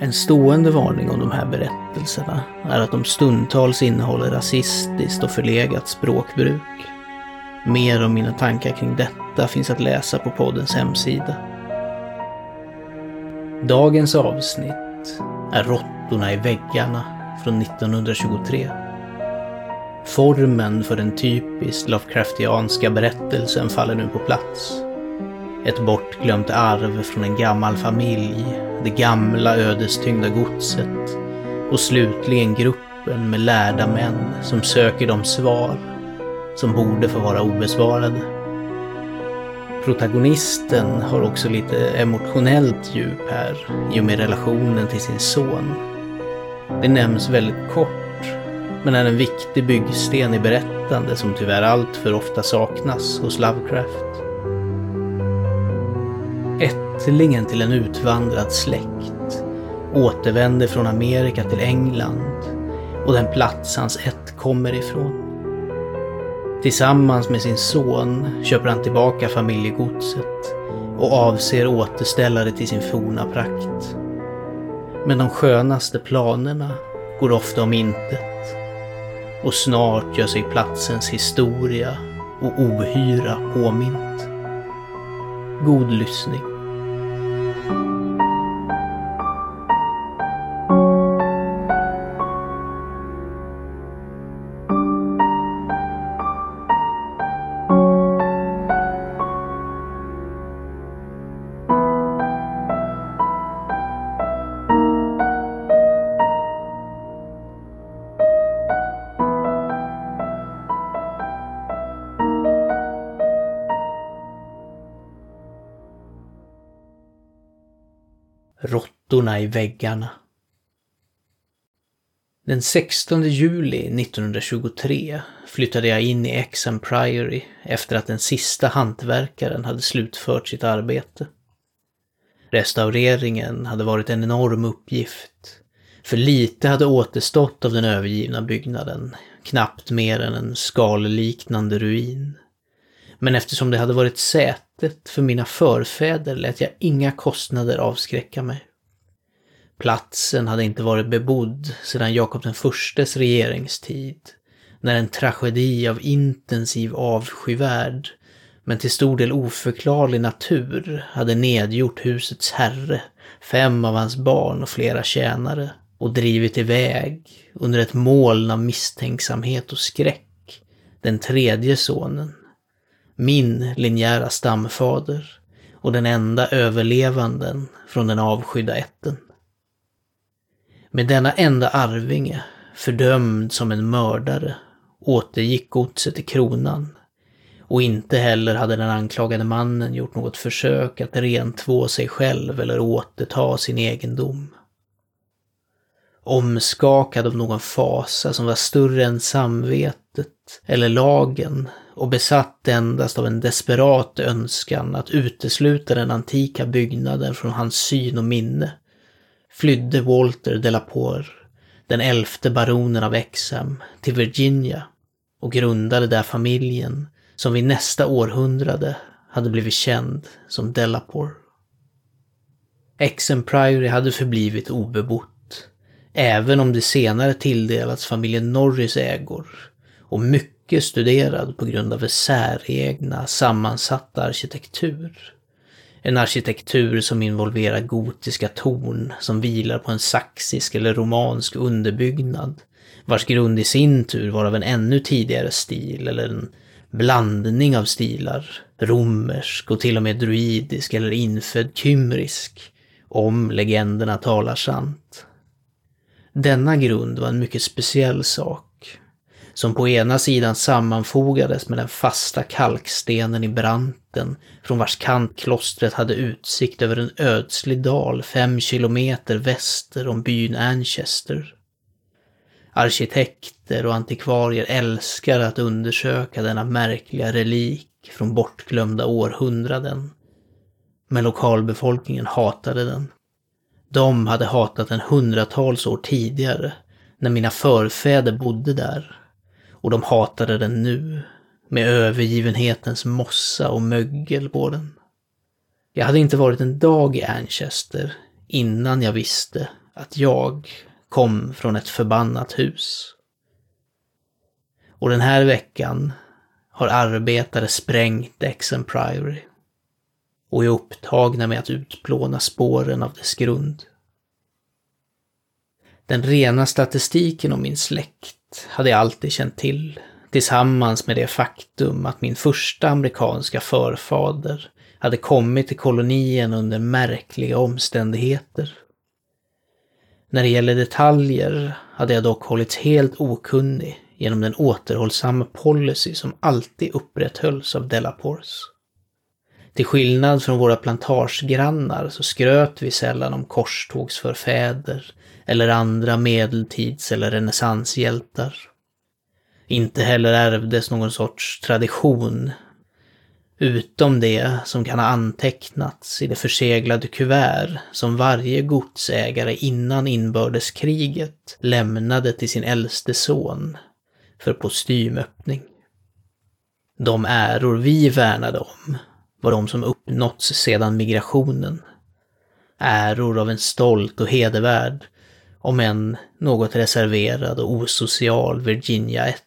En stående varning om de här berättelserna är att de stundtals innehåller rasistiskt och förlegat språkbruk. Mer om mina tankar kring detta finns att läsa på poddens hemsida. Dagens avsnitt är Råttorna i väggarna från 1923. Formen för den typiskt Lovecraftianska berättelsen faller nu på plats. Ett bortglömt arv från en gammal familj, det gamla ödestyngda godset och slutligen gruppen med lärda män som söker de svar som borde få vara obesvarade. Protagonisten har också lite emotionellt djup här i och med relationen till sin son. Det nämns väldigt kort, men är en viktig byggsten i berättande som tyvärr allt för ofta saknas hos Lovecraft. Ättlingen till en utvandrad släkt återvänder från Amerika till England och den plats hans ätt kommer ifrån. Tillsammans med sin son köper han tillbaka familjegodset och avser återställa det till sin forna prakt. Men de skönaste planerna går ofta om intet och snart gör sig platsens historia och ohyra påmint. God lyssning. Råttorna i väggarna. Den 16 juli 1923 flyttade jag in i Exham Priory efter att den sista hantverkaren hade slutfört sitt arbete. Restaureringen hade varit en enorm uppgift. För lite hade återstått av den övergivna byggnaden, knappt mer än en skalliknande ruin. Men eftersom det hade varit sätet för mina förfäder lät jag inga kostnader avskräcka mig. Platsen hade inte varit bebodd sedan Jakob den förstes regeringstid, när en tragedi av intensiv avskyvärd, men till stor del oförklarlig natur, hade nedgjort husets herre, fem av hans barn och flera tjänare och drivit iväg, under ett moln av misstänksamhet och skräck, den tredje sonen, min linjära stamfader och den enda överlevanden från den avskydda ätten. Med denna enda arvinge, fördömd som en mördare, återgick godset till kronan. Och inte heller hade den anklagade mannen gjort något försök att rentvå sig själv eller återta sin egendom. Omskakad av någon fasa som var större än samvetet eller lagen och besatt endast av en desperat önskan att utesluta den antika byggnaden från hans syn och minne, flydde Walter Delapour, den elfte baronen av Exham, till Virginia och grundade där familjen som vid nästa århundrade hade blivit känd som Delapour. Exham Priory hade förblivit obebott, även om det senare tilldelats familjen Norris ägor och mycket studerad på grund av dess säregna sammansatta arkitektur. En arkitektur som involverar gotiska torn som vilar på en saxisk eller romansk underbyggnad, vars grund i sin tur var av en ännu tidigare stil eller en blandning av stilar, romersk och till och med druidisk eller infödd kymrisk, om legenderna talar sant. Denna grund var en mycket speciell sak som på ena sidan sammanfogades med den fasta kalkstenen i branten, från vars kant klostret hade utsikt över en ödslig dal fem kilometer väster om byn Anchester. Arkitekter och antikvarier älskar att undersöka denna märkliga relik från bortglömda århundraden. Men lokalbefolkningen hatade den. De hade hatat den hundratals år tidigare, när mina förfäder bodde där. Och de hatade den nu, med övergivenhetens mossa och mögel på den. Jag hade inte varit en dag i Anchester innan jag visste att jag kom från ett förbannat hus. Och den här veckan har arbetare sprängt Exen Priory och är upptagna med att utplåna spåren av dess grund. Den rena statistiken om min släkt hade jag alltid känt till, tillsammans med det faktum att min första amerikanska förfader hade kommit till kolonien under märkliga omständigheter. När det gäller detaljer hade jag dock hållits helt okunnig genom den återhållsamma policy som alltid upprätthölls av Delapores. Till skillnad från våra plantagegrannar så skröt vi sällan om korstågsförfäder eller andra medeltids eller renässanshjältar. Inte heller ärvdes någon sorts tradition Utom det som kan ha antecknats i det förseglade kuvert som varje godsägare innan inbördeskriget lämnade till sin äldste son för postymöppning. De äror vi värnade om var de som uppnåtts sedan migrationen. Äror av en stolt och hedervärd, om än något reserverad och osocial Virginia 1.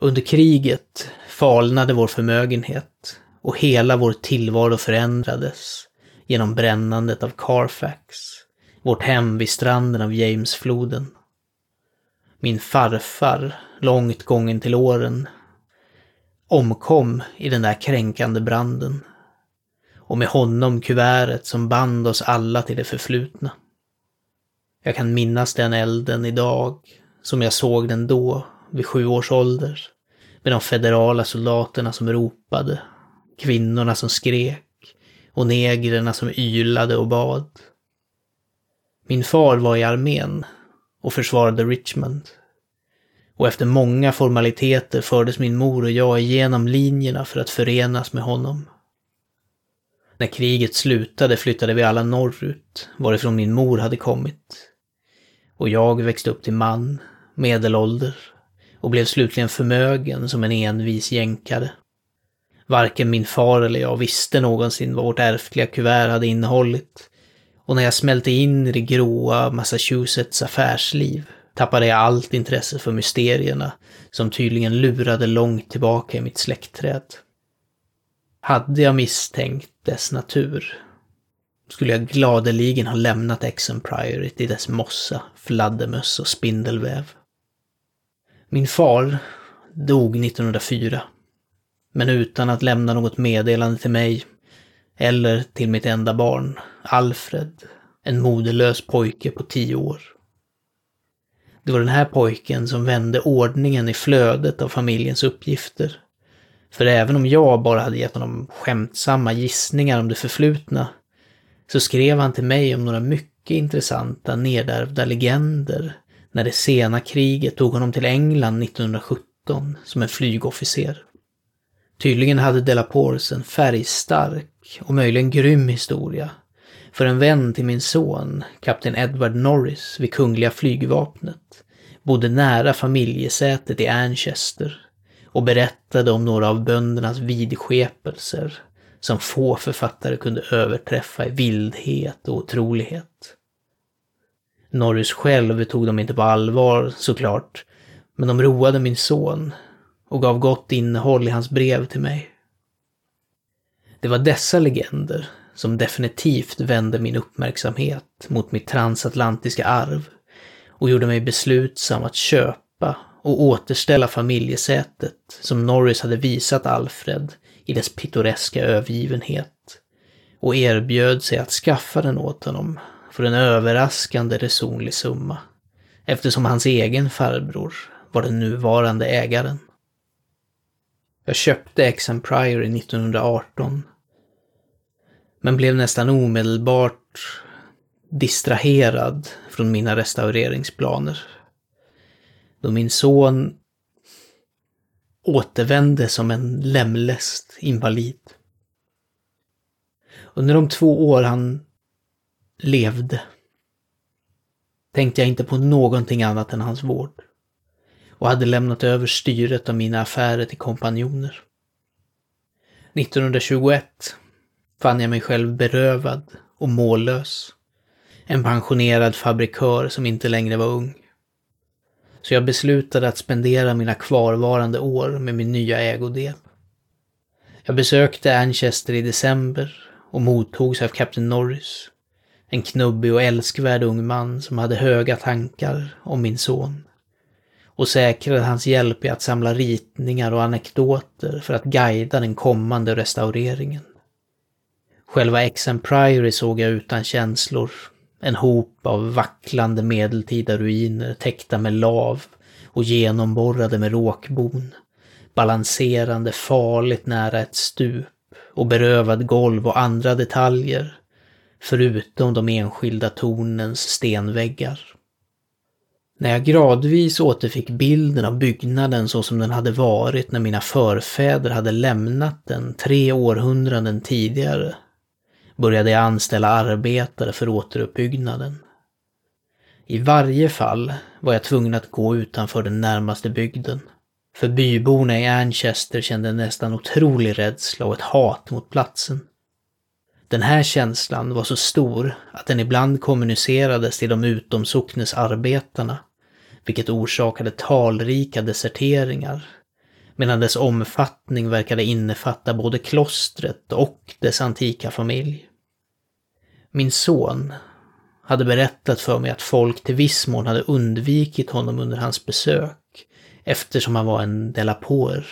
Under kriget falnade vår förmögenhet och hela vår tillvaro förändrades genom brännandet av Carfax, vårt hem vid stranden av Jamesfloden. Min farfar, långt gången till åren, omkom i den där kränkande branden. Och med honom kuvertet som band oss alla till det förflutna. Jag kan minnas den elden idag, som jag såg den då, vid sju års ålder. Med de federala soldaterna som ropade, kvinnorna som skrek och negrerna som ylade och bad. Min far var i armén och försvarade Richmond. Och efter många formaliteter fördes min mor och jag igenom linjerna för att förenas med honom. När kriget slutade flyttade vi alla norrut, varifrån min mor hade kommit. Och jag växte upp till man, medelålder och blev slutligen förmögen som en envis jänkare. Varken min far eller jag visste någonsin vad vårt ärftliga kuvert hade innehållit. Och när jag smälte in i det gråa Massachusetts affärsliv tappade jag allt intresse för mysterierna som tydligen lurade långt tillbaka i mitt släktträd. Hade jag misstänkt dess natur skulle jag gladeligen ha lämnat Exen Priory dess mossa, fladdermöss och spindelväv. Min far dog 1904. Men utan att lämna något meddelande till mig eller till mitt enda barn, Alfred, en moderlös pojke på tio år. Det var den här pojken som vände ordningen i flödet av familjens uppgifter. För även om jag bara hade gett honom skämtsamma gissningar om det förflutna, så skrev han till mig om några mycket intressanta nedärvda legender när det sena kriget tog honom till England 1917 som en flygofficer. Tydligen hade Delapores en färgstark och möjligen grym historia. För en vän till min son, kapten Edward Norris vid Kungliga flygvapnet, bodde nära familjesätet i Anchester och berättade om några av böndernas vidskepelser som få författare kunde överträffa i vildhet och otrolighet. Norris själv tog dem inte på allvar såklart, men de roade min son och gav gott innehåll i hans brev till mig. Det var dessa legender som definitivt vände min uppmärksamhet mot mitt transatlantiska arv och gjorde mig beslutsam att köpa och återställa familjesätet som Norris hade visat Alfred i dess pittoreska övergivenhet och erbjöd sig att skaffa den åt honom för en överraskande resonlig summa, eftersom hans egen farbror var den nuvarande ägaren. Jag köpte Exen 1918, men blev nästan omedelbart distraherad från mina restaureringsplaner. då min son återvände som en lemläst invalid. Under de två år han levde tänkte jag inte på någonting annat än hans vård och hade lämnat över styret av mina affärer till kompanjoner. 1921 fann jag mig själv berövad och mållös. En pensionerad fabrikör som inte längre var ung. Så jag beslutade att spendera mina kvarvarande år med min nya ägodel. Jag besökte Anchester i december och mottogs av kapten Norris. En knubbig och älskvärd ung man som hade höga tankar om min son. Och säkrade hans hjälp i att samla ritningar och anekdoter för att guida den kommande restaureringen. Själva Exen Priory såg jag utan känslor. En hop av vacklande medeltida ruiner täckta med lav och genomborrade med råkbon. Balanserande farligt nära ett stup och berövad golv och andra detaljer. Förutom de enskilda tornens stenväggar. När jag gradvis återfick bilden av byggnaden så som den hade varit när mina förfäder hade lämnat den tre århundraden tidigare började jag anställa arbetare för återuppbyggnaden. I varje fall var jag tvungen att gå utanför den närmaste bygden. För byborna i Anchester kände en nästan otrolig rädsla och ett hat mot platsen. Den här känslan var så stor att den ibland kommunicerades till de utomsocknes arbetarna, vilket orsakade talrika deserteringar, medan dess omfattning verkade innefatta både klostret och dess antika familj. Min son hade berättat för mig att folk till viss mån hade undvikit honom under hans besök eftersom han var en delapoer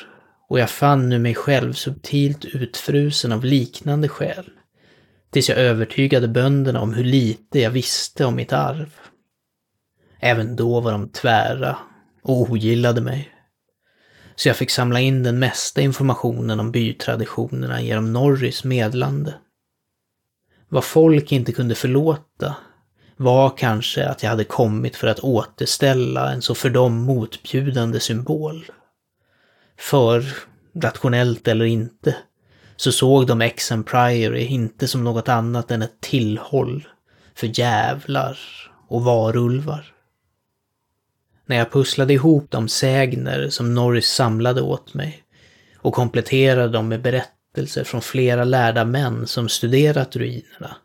och jag fann nu mig själv subtilt utfrusen av liknande skäl tills jag övertygade bönderna om hur lite jag visste om mitt arv. Även då var de tvära och ogillade mig. Så jag fick samla in den mesta informationen om bytraditionerna genom Norris medlande. Vad folk inte kunde förlåta var kanske att jag hade kommit för att återställa en så för dem motbjudande symbol. För, rationellt eller inte, så såg de Exen Priory inte som något annat än ett tillhåll för jävlar och varulvar. När jag pusslade ihop de sägner som Norris samlade åt mig och kompletterade dem med berättelser från flera lärda män som studerat ruinerna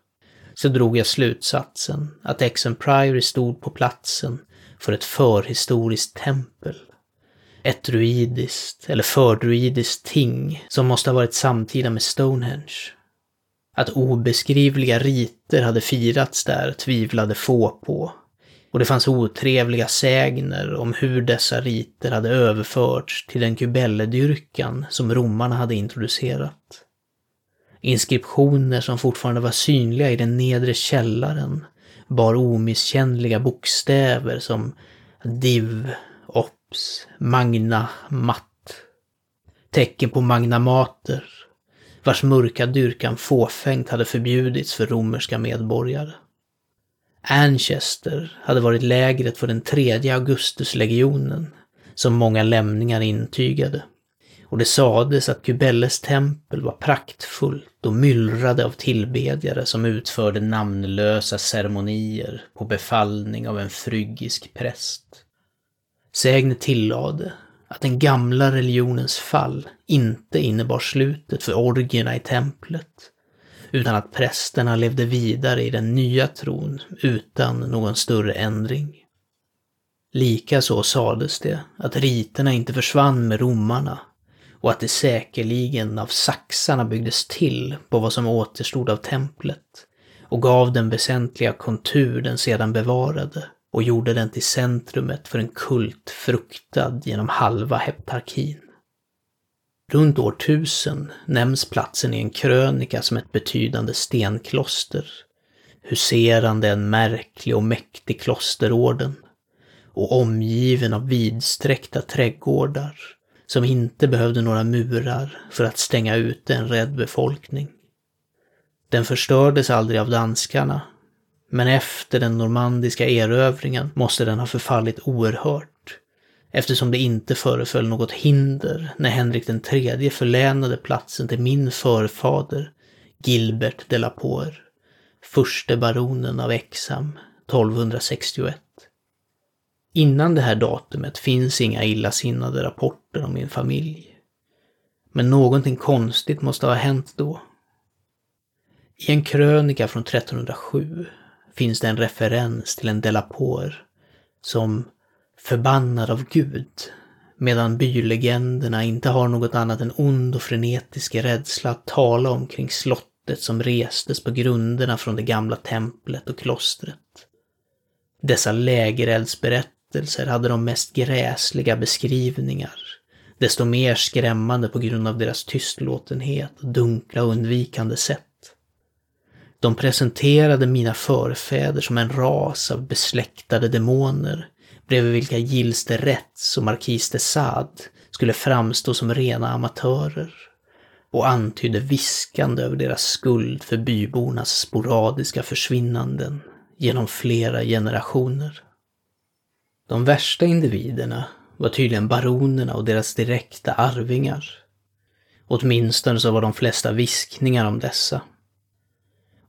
så drog jag slutsatsen att Exen Priory stod på platsen för ett förhistoriskt tempel. Ett druidiskt eller fördruidiskt ting som måste ha varit samtida med Stonehenge. Att obeskrivliga riter hade firats där tvivlade få på. Och det fanns otrevliga sägner om hur dessa riter hade överförts till den kubelledyrkan som romarna hade introducerat. Inskriptioner som fortfarande var synliga i den nedre källaren bar omisskännliga bokstäver som Div, Ops, Magna, Matt. Tecken på magnamater, vars mörka dyrkan fåfängt hade förbjudits för romerska medborgare. Anchester hade varit lägret för den tredje Augustuslegionen, som många lämningar intygade och det sades att Kubelles tempel var praktfullt och myllrade av tillbedjare som utförde namnlösa ceremonier på befallning av en frygisk präst. Sägne tillade att den gamla religionens fall inte innebar slutet för orgierna i templet, utan att prästerna levde vidare i den nya tron utan någon större ändring. Likaså sades det att riterna inte försvann med romarna och att det säkerligen av saxarna byggdes till på vad som återstod av templet och gav den väsentliga kontur den sedan bevarade och gjorde den till centrumet för en kult fruktad genom halva heptarkin. Runt år 1000 nämns platsen i en krönika som ett betydande stenkloster, huserande en märklig och mäktig klosterorden och omgiven av vidsträckta trädgårdar som inte behövde några murar för att stänga ute en rädd befolkning. Den förstördes aldrig av danskarna, men efter den normandiska erövringen måste den ha förfallit oerhört, eftersom det inte föreföll något hinder när Henrik den tredje förlänade platsen till min förfader Gilbert de la Poer, förste baronen av Exham 1261. Innan det här datumet finns inga illasinnade rapporter om min familj. Men någonting konstigt måste ha hänt då. I en krönika från 1307 finns det en referens till en Delapoer som förbannad av Gud, medan bylegenderna inte har något annat än ond och frenetisk rädsla att tala om kring slottet som restes på grunderna från det gamla templet och klostret. Dessa lägereldsberättelser hade de mest gräsliga beskrivningar, desto mer skrämmande på grund av deras tystlåtenhet och dunkla och undvikande sätt. De presenterade mina förfäder som en ras av besläktade demoner, bredvid vilka Gilles de Retz och Marquis de Sade skulle framstå som rena amatörer och antydde viskande över deras skuld för bybornas sporadiska försvinnanden genom flera generationer. De värsta individerna var tydligen baronerna och deras direkta arvingar. Åtminstone så var de flesta viskningar om dessa.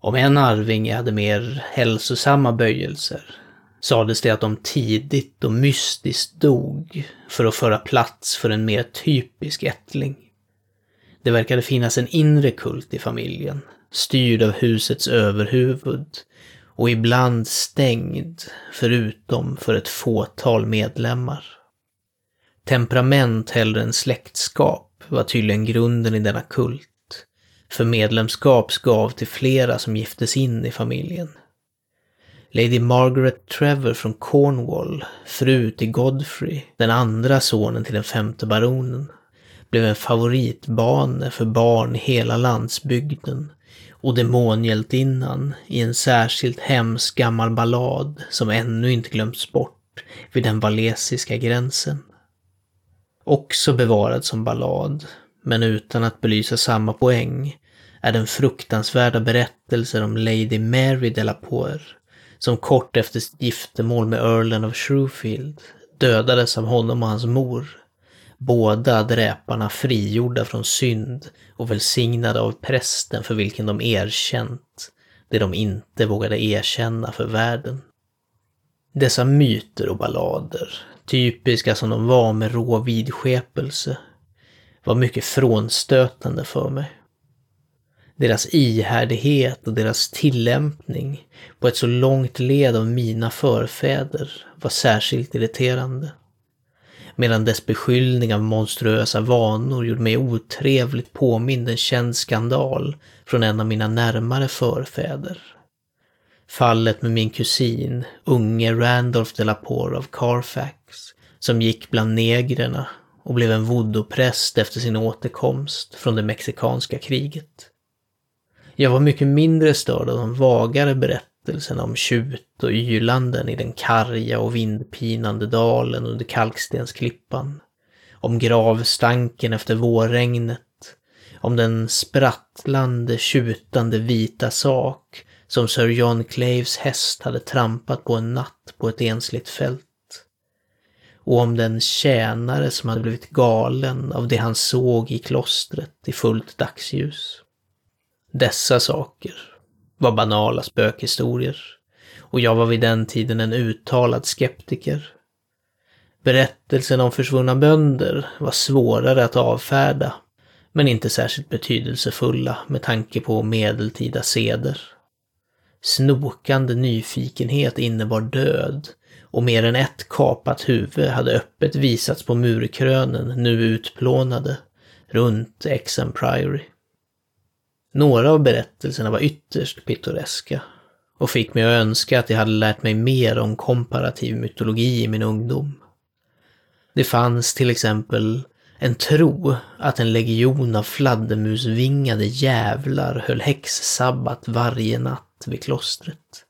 Om en arvinge hade mer hälsosamma böjelser sades det att de tidigt och mystiskt dog för att föra plats för en mer typisk ättling. Det verkade finnas en inre kult i familjen, styrd av husets överhuvud och ibland stängd, förutom för ett fåtal medlemmar. Temperament hellre än släktskap var tydligen grunden i denna kult för medlemskap gav till flera som giftes in i familjen. Lady Margaret Trevor från Cornwall, fru till Godfrey, den andra sonen till den femte baronen, blev en favoritbane för barn i hela landsbygden och demonhjältinnan i en särskilt hemsk gammal ballad som ännu inte glömts bort vid den valesiska gränsen. Också bevarad som ballad men utan att belysa samma poäng, är den fruktansvärda berättelsen om Lady Mary de la Poer, som kort efter sitt giftermål med Earlen of Shrewfield dödades av honom och hans mor. Båda dräparna frigjorda från synd och välsignade av prästen för vilken de erkänt det de inte vågade erkänna för världen. Dessa myter och ballader, typiska som de var med rå vidskepelse, var mycket frånstötande för mig. Deras ihärdighet och deras tillämpning på ett så långt led av mina förfäder var särskilt irriterande. Medan dess beskyllning av monstruösa vanor gjorde mig otrevligt påmind en känd skandal från en av mina närmare förfäder. Fallet med min kusin, unge Randolph de la Porre av Carfax, som gick bland negrerna och blev en voodoo-präst efter sin återkomst från det mexikanska kriget. Jag var mycket mindre störd av de vagare berättelserna om tjut och ylanden i den karga och vindpinande dalen under kalkstensklippan. Om gravstanken efter vårregnet. Om den sprattlande, tjutande vita sak som Sir John Claves häst hade trampat på en natt på ett ensligt fält och om den tjänare som hade blivit galen av det han såg i klostret i fullt dagsljus. Dessa saker var banala spökhistorier och jag var vid den tiden en uttalad skeptiker. Berättelsen om försvunna bönder var svårare att avfärda, men inte särskilt betydelsefulla med tanke på medeltida seder. Snokande nyfikenhet innebar död och mer än ett kapat huvud hade öppet visats på murkrönen, nu utplånade, runt Exham Priory. Några av berättelserna var ytterst pittoreska och fick mig att önska att jag hade lärt mig mer om komparativ mytologi i min ungdom. Det fanns till exempel en tro att en legion av fladdermusvingade jävlar höll häxsabbat varje natt vid klostret.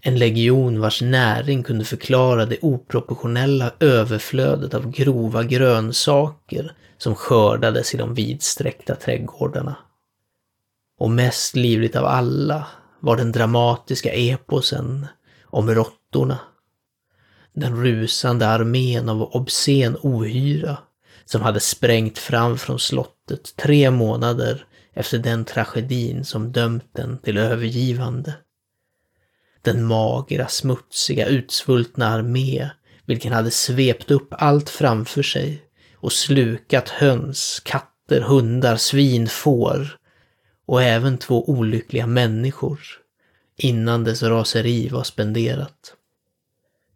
En legion vars näring kunde förklara det oproportionella överflödet av grova grönsaker som skördades i de vidsträckta trädgårdarna. Och mest livligt av alla var den dramatiska eposen om råttorna. Den rusande armén av obscen ohyra som hade sprängt fram från slottet tre månader efter den tragedin som dömt den till övergivande. Den magra, smutsiga, utsvultna armé vilken hade svept upp allt framför sig och slukat höns, katter, hundar, svin, får och även två olyckliga människor innan dess raseri var spenderat.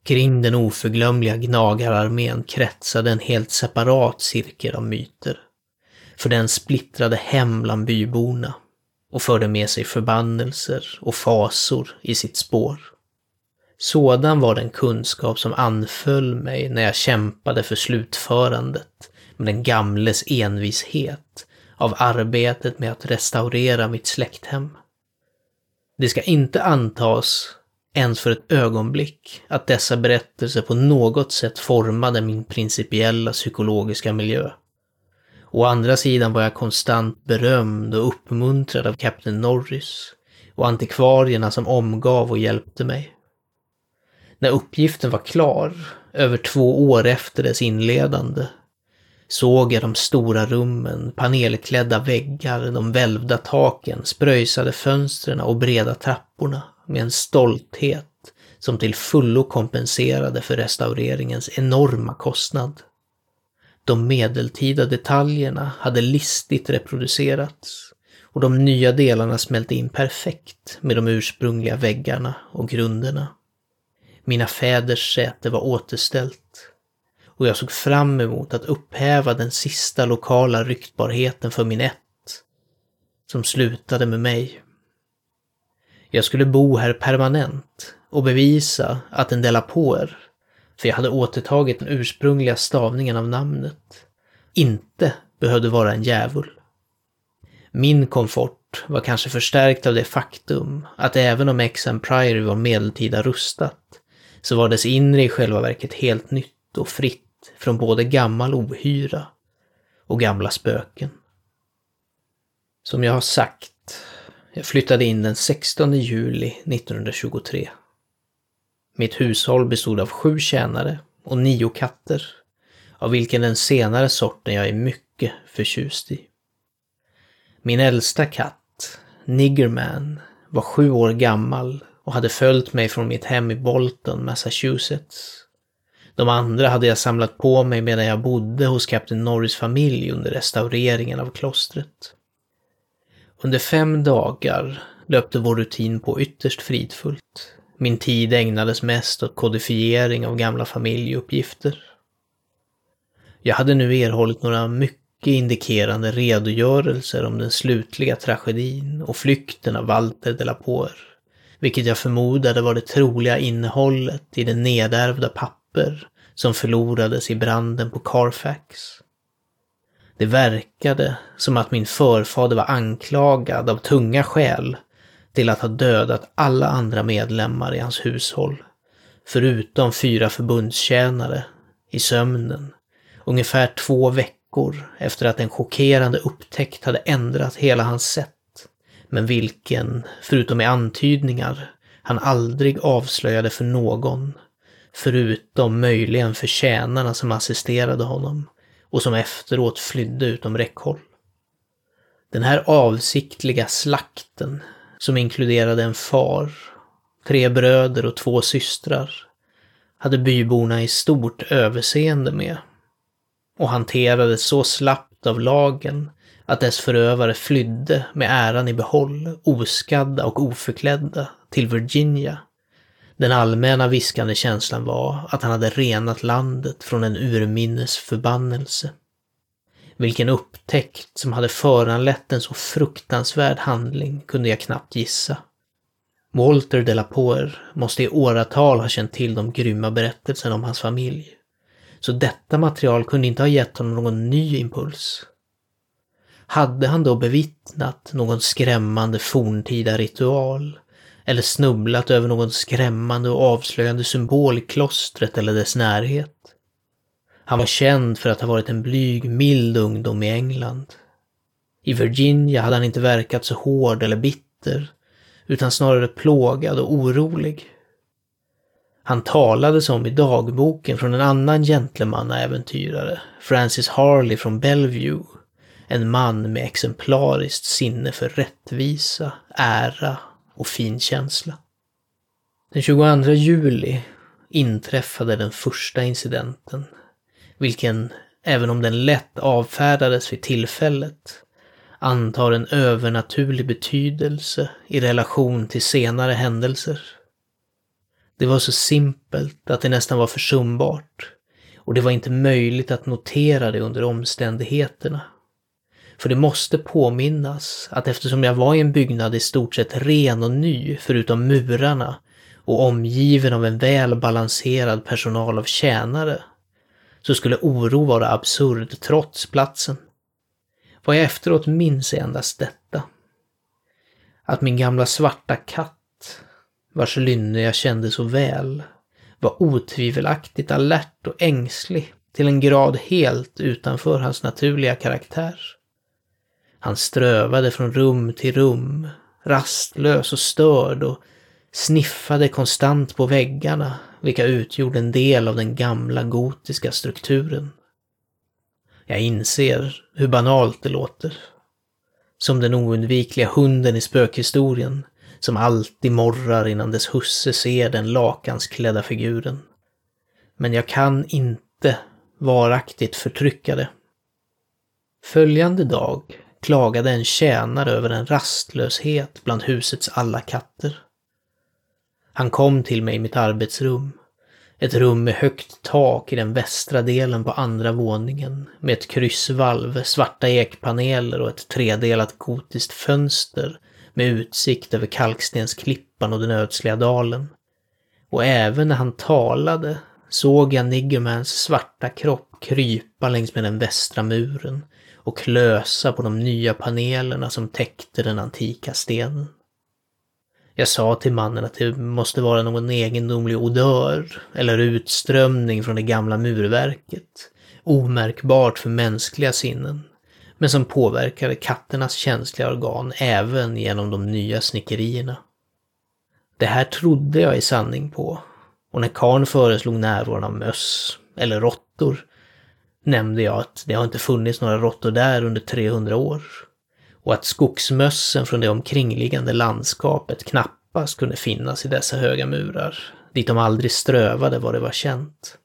Kring den oförglömliga gnagararmén kretsade en helt separat cirkel av myter. För den splittrade hem bland byborna och förde med sig förbannelser och fasor i sitt spår. Sådan var den kunskap som anföll mig när jag kämpade för slutförandet med den gamles envishet av arbetet med att restaurera mitt släkthem. Det ska inte antas, ens för ett ögonblick, att dessa berättelser på något sätt formade min principiella psykologiska miljö. Å andra sidan var jag konstant berömd och uppmuntrad av Kapten Norris och antikvarierna som omgav och hjälpte mig. När uppgiften var klar, över två år efter dess inledande, såg jag de stora rummen, panelklädda väggar, de välvda taken, spröjsade fönstren och breda trapporna med en stolthet som till fullo kompenserade för restaureringens enorma kostnad. De medeltida detaljerna hade listigt reproducerats och de nya delarna smälte in perfekt med de ursprungliga väggarna och grunderna. Mina fäders säte var återställt och jag såg fram emot att upphäva den sista lokala ryktbarheten för min ett, som slutade med mig. Jag skulle bo här permanent och bevisa att en Delapoer, för jag hade återtagit den ursprungliga stavningen av namnet, inte behövde vara en djävul. Min komfort var kanske förstärkt av det faktum att även om XM Priory var medeltida rustat, så var dess inre i själva verket helt nytt och fritt från både gammal ohyra och gamla spöken. Som jag har sagt, jag flyttade in den 16 juli 1923. Mitt hushåll bestod av sju tjänare och nio katter, av vilken den senare sorten jag är mycket förtjust i. Min äldsta katt, Niggerman, var sju år gammal och hade följt mig från mitt hem i Bolton, Massachusetts de andra hade jag samlat på mig medan jag bodde hos kapten Norris familj under restaureringen av klostret. Under fem dagar löpte vår rutin på ytterst fridfullt. Min tid ägnades mest åt kodifiering av gamla familjeuppgifter. Jag hade nu erhållit några mycket indikerande redogörelser om den slutliga tragedin och flykten av Walter de la Poer, vilket jag förmodade var det troliga innehållet i den nedärvda pappan papper som förlorades i branden på Carfax. Det verkade som att min förfader var anklagad av tunga skäl till att ha dödat alla andra medlemmar i hans hushåll, förutom fyra förbundstjänare, i sömnen, ungefär två veckor efter att en chockerande upptäckt hade ändrat hela hans sätt, men vilken, förutom i antydningar, han aldrig avslöjade för någon Förutom möjligen för tjänarna som assisterade honom och som efteråt flydde utom räckhåll. Den här avsiktliga slakten, som inkluderade en far, tre bröder och två systrar, hade byborna i stort överseende med och hanterades så slappt av lagen att dess förövare flydde med äran i behåll, oskadda och oförklädda, till Virginia den allmänna viskande känslan var att han hade renat landet från en urminnes förbannelse. Vilken upptäckt som hade föranlett en så fruktansvärd handling kunde jag knappt gissa. Walter de la Poer måste i åratal ha känt till de grymma berättelserna om hans familj. Så detta material kunde inte ha gett honom någon ny impuls. Hade han då bevittnat någon skrämmande forntida ritual eller snubblat över någon skrämmande och avslöjande symbol i klostret eller dess närhet. Han var känd för att ha varit en blyg, mild ungdom i England. I Virginia hade han inte verkat så hård eller bitter, utan snarare plågad och orolig. Han talade som i dagboken från en annan gentlemannaäventyrare, Francis Harley från Bellevue. En man med exemplariskt sinne för rättvisa, ära och fin känsla. Den 22 juli inträffade den första incidenten, vilken, även om den lätt avfärdades vid tillfället, antar en övernaturlig betydelse i relation till senare händelser. Det var så simpelt att det nästan var försumbart och det var inte möjligt att notera det under omständigheterna. För det måste påminnas att eftersom jag var i en byggnad i stort sett ren och ny, förutom murarna, och omgiven av en väl balanserad personal av tjänare, så skulle oro vara absurd trots platsen. Vad jag efteråt minns är endast detta. Att min gamla svarta katt, vars lynne jag kände så väl, var otvivelaktigt alert och ängslig till en grad helt utanför hans naturliga karaktär. Han strövade från rum till rum, rastlös och störd och sniffade konstant på väggarna, vilka utgjorde en del av den gamla gotiska strukturen. Jag inser hur banalt det låter. Som den oundvikliga hunden i spökhistorien, som alltid morrar innan dess husse ser den lakansklädda figuren. Men jag kan inte varaktigt förtrycka det. Följande dag klagade en tjänare över en rastlöshet bland husets alla katter. Han kom till mig i mitt arbetsrum. Ett rum med högt tak i den västra delen på andra våningen med ett kryssvalv, svarta ekpaneler och ett tredelat gotiskt fönster med utsikt över kalkstensklippan och den ödsliga dalen. Och även när han talade såg jag Niggermans svarta kropp krypa längs med den västra muren och klösa på de nya panelerna som täckte den antika stenen. Jag sa till mannen att det måste vara någon egendomlig odör eller utströmning från det gamla murverket, omärkbart för mänskliga sinnen, men som påverkade katternas känsliga organ även genom de nya snickerierna. Det här trodde jag i sanning på, och när karn föreslog närvaron av möss, eller råttor, nämnde jag att det har inte funnits några råttor där under 300 år och att skogsmössen från det omkringliggande landskapet knappast kunde finnas i dessa höga murar, dit de aldrig strövade vad det var känt.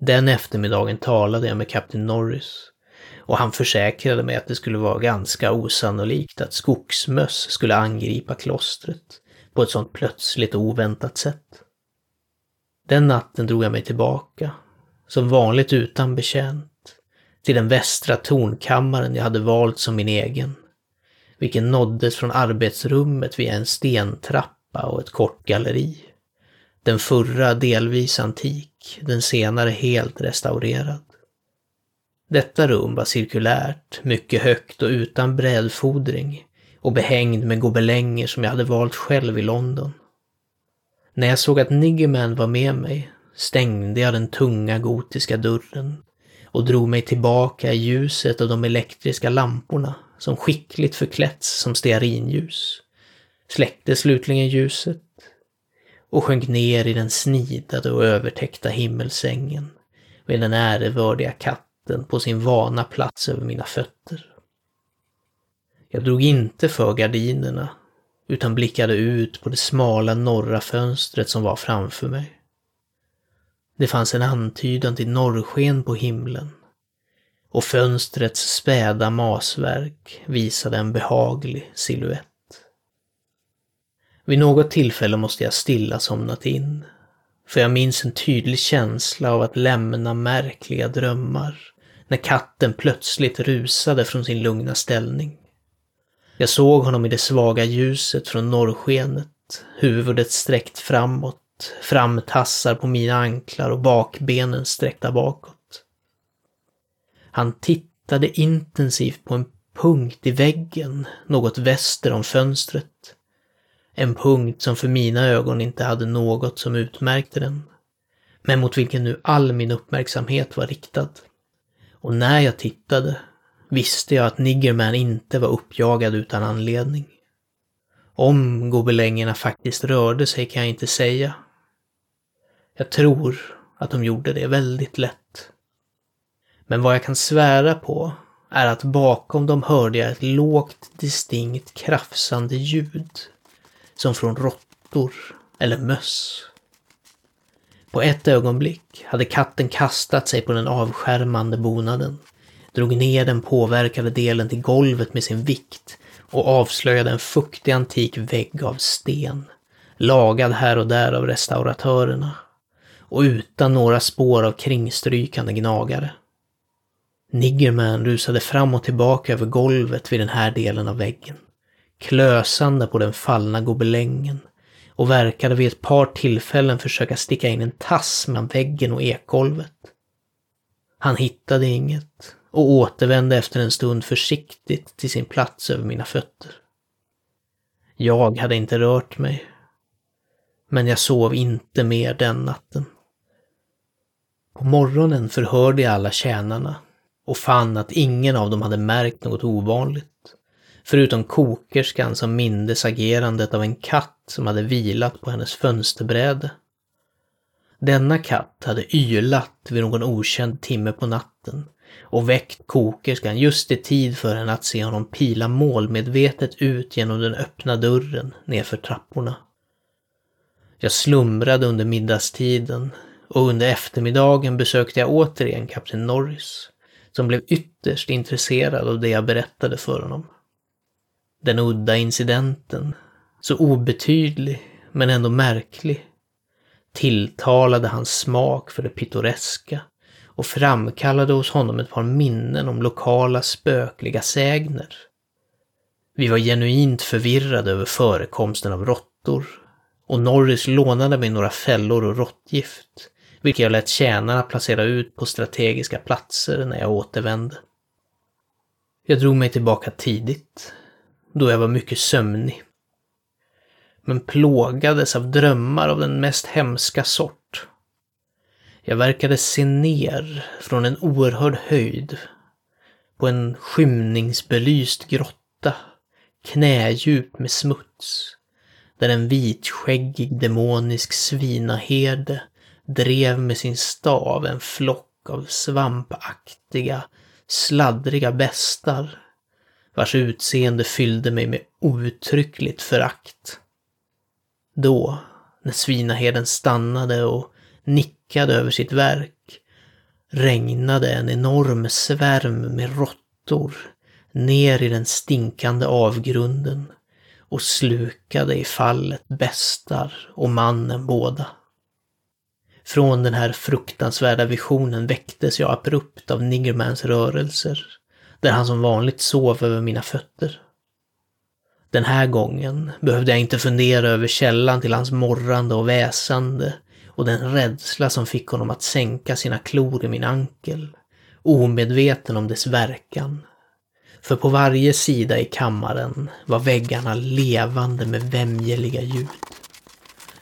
Den eftermiddagen talade jag med kapten Norris och han försäkrade mig att det skulle vara ganska osannolikt att skogsmöss skulle angripa klostret på ett sådant plötsligt och oväntat sätt. Den natten drog jag mig tillbaka, som vanligt utan betjänt, till den västra tornkammaren jag hade valt som min egen, vilken nåddes från arbetsrummet via en stentrappa och ett kort galleri. Den förra delvis antik, den senare helt restaurerad. Detta rum var cirkulärt, mycket högt och utan brädfodring och behängd med gobelänger som jag hade valt själv i London. När jag såg att Niggerman var med mig stängde jag den tunga gotiska dörren och drog mig tillbaka i ljuset av de elektriska lamporna som skickligt förklätts som stearinljus, släckte slutligen ljuset och sjönk ner i den snidade och övertäckta himmelsängen med den ärevördiga katten på sin vana plats över mina fötter. Jag drog inte för gardinerna utan blickade ut på det smala norra fönstret som var framför mig. Det fanns en antydan till norrsken på himlen och fönstrets späda masverk visade en behaglig siluett. Vid något tillfälle måste jag stilla somnat in, för jag minns en tydlig känsla av att lämna märkliga drömmar när katten plötsligt rusade från sin lugna ställning. Jag såg honom i det svaga ljuset från norrskenet, huvudet sträckt framåt framtassar på mina anklar och bakbenen sträckta bakåt. Han tittade intensivt på en punkt i väggen något väster om fönstret. En punkt som för mina ögon inte hade något som utmärkte den, men mot vilken nu all min uppmärksamhet var riktad. Och när jag tittade visste jag att Niggerman inte var uppjagad utan anledning. Om gobelängerna faktiskt rörde sig kan jag inte säga, jag tror att de gjorde det väldigt lätt. Men vad jag kan svära på är att bakom dem hörde jag ett lågt, distinkt krafsande ljud. Som från råttor eller möss. På ett ögonblick hade katten kastat sig på den avskärmande bonaden, drog ner den påverkade delen till golvet med sin vikt och avslöjade en fuktig antik vägg av sten, lagad här och där av restauratörerna och utan några spår av kringstrykande gnagare. Niggerman rusade fram och tillbaka över golvet vid den här delen av väggen, klösande på den fallna gobelängen och verkade vid ett par tillfällen försöka sticka in en tass mellan väggen och ekgolvet. Han hittade inget och återvände efter en stund försiktigt till sin plats över mina fötter. Jag hade inte rört mig. Men jag sov inte mer den natten. På morgonen förhörde jag alla tjänarna och fann att ingen av dem hade märkt något ovanligt. Förutom kokerskan som mindes agerandet av en katt som hade vilat på hennes fönsterbräde. Denna katt hade ylat vid någon okänd timme på natten och väckt kokerskan just i tid för henne att se honom pila målmedvetet ut genom den öppna dörren nedför trapporna. Jag slumrade under middagstiden och under eftermiddagen besökte jag återigen kapten Norris, som blev ytterst intresserad av det jag berättade för honom. Den udda incidenten, så obetydlig men ändå märklig, tilltalade hans smak för det pittoreska och framkallade hos honom ett par minnen om lokala spökliga sägner. Vi var genuint förvirrade över förekomsten av råttor och Norris lånade mig några fällor och råttgift, vilket jag lät tjänarna placera ut på strategiska platser när jag återvände. Jag drog mig tillbaka tidigt, då jag var mycket sömnig. Men plågades av drömmar av den mest hemska sort. Jag verkade se ner från en oerhörd höjd på en skymningsbelyst grotta, knädjup med smuts, där en vitskäggig demonisk svinaherde drev med sin stav en flock av svampaktiga, sladdriga bestar, vars utseende fyllde mig med outtryckligt förakt. Då, när svinaherden stannade och nickade över sitt verk, regnade en enorm svärm med råttor ner i den stinkande avgrunden och slukade i fallet bestar och mannen båda. Från den här fruktansvärda visionen väcktes jag abrupt av Niggermans rörelser, där han som vanligt sov över mina fötter. Den här gången behövde jag inte fundera över källan till hans morrande och väsande och den rädsla som fick honom att sänka sina klor i min ankel, omedveten om dess verkan. För på varje sida i kammaren var väggarna levande med vämjeliga ljud.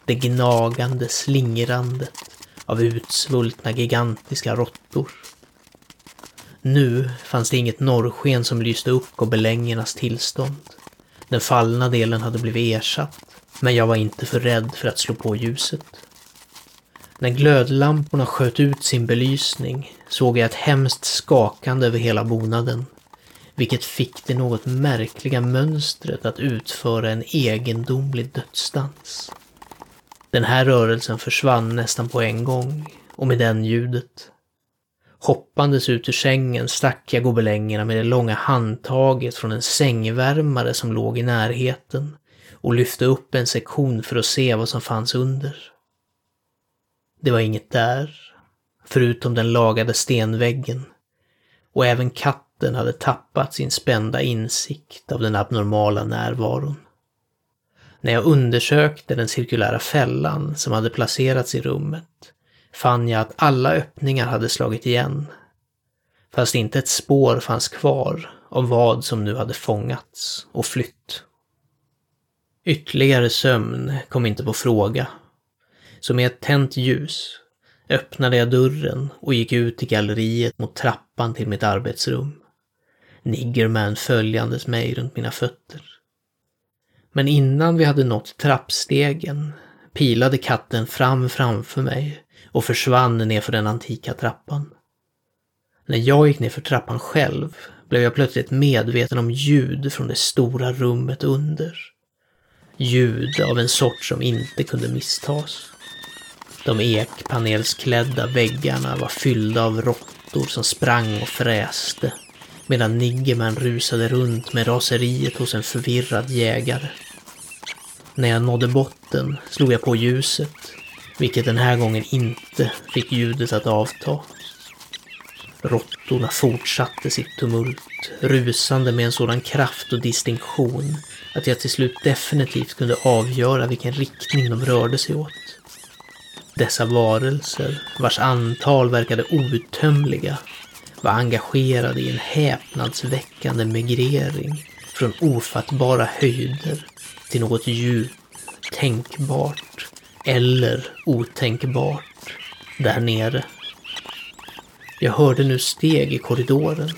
Det gnagande slingrandet av utsvultna gigantiska råttor. Nu fanns det inget norrsken som lyste upp gobelängernas tillstånd. Den fallna delen hade blivit ersatt, men jag var inte för rädd för att slå på ljuset. När glödlamporna sköt ut sin belysning såg jag ett hemskt skakande över hela bonaden, vilket fick det något märkliga mönstret att utföra en egendomlig dödsdans. Den här rörelsen försvann nästan på en gång, och med den ljudet. Hoppandes ut ur sängen stack jag gobelängerna med det långa handtaget från en sängvärmare som låg i närheten och lyfte upp en sektion för att se vad som fanns under. Det var inget där, förutom den lagade stenväggen. Och även katten hade tappat sin spända insikt av den abnormala närvaron. När jag undersökte den cirkulära fällan som hade placerats i rummet fann jag att alla öppningar hade slagit igen. Fast inte ett spår fanns kvar av vad som nu hade fångats och flytt. Ytterligare sömn kom inte på fråga. Så med ett tänt ljus öppnade jag dörren och gick ut i galleriet mot trappan till mitt arbetsrum. Niggerman följandes mig runt mina fötter. Men innan vi hade nått trappstegen pilade katten fram framför mig och försvann nerför den antika trappan. När jag gick ner för trappan själv blev jag plötsligt medveten om ljud från det stora rummet under. Ljud av en sort som inte kunde misstas. De ekpanelsklädda väggarna var fyllda av råttor som sprang och fräste medan Niggerman rusade runt med raseriet hos en förvirrad jägare. När jag nådde botten slog jag på ljuset, vilket den här gången inte fick ljudet att avta. Råttorna fortsatte sitt tumult, rusande med en sådan kraft och distinktion att jag till slut definitivt kunde avgöra vilken riktning de rörde sig åt. Dessa varelser, vars antal verkade outtömliga, var engagerade i en häpnadsväckande migrering från ofattbara höjder till något djupt, tänkbart eller otänkbart där nere. Jag hörde nu steg i korridoren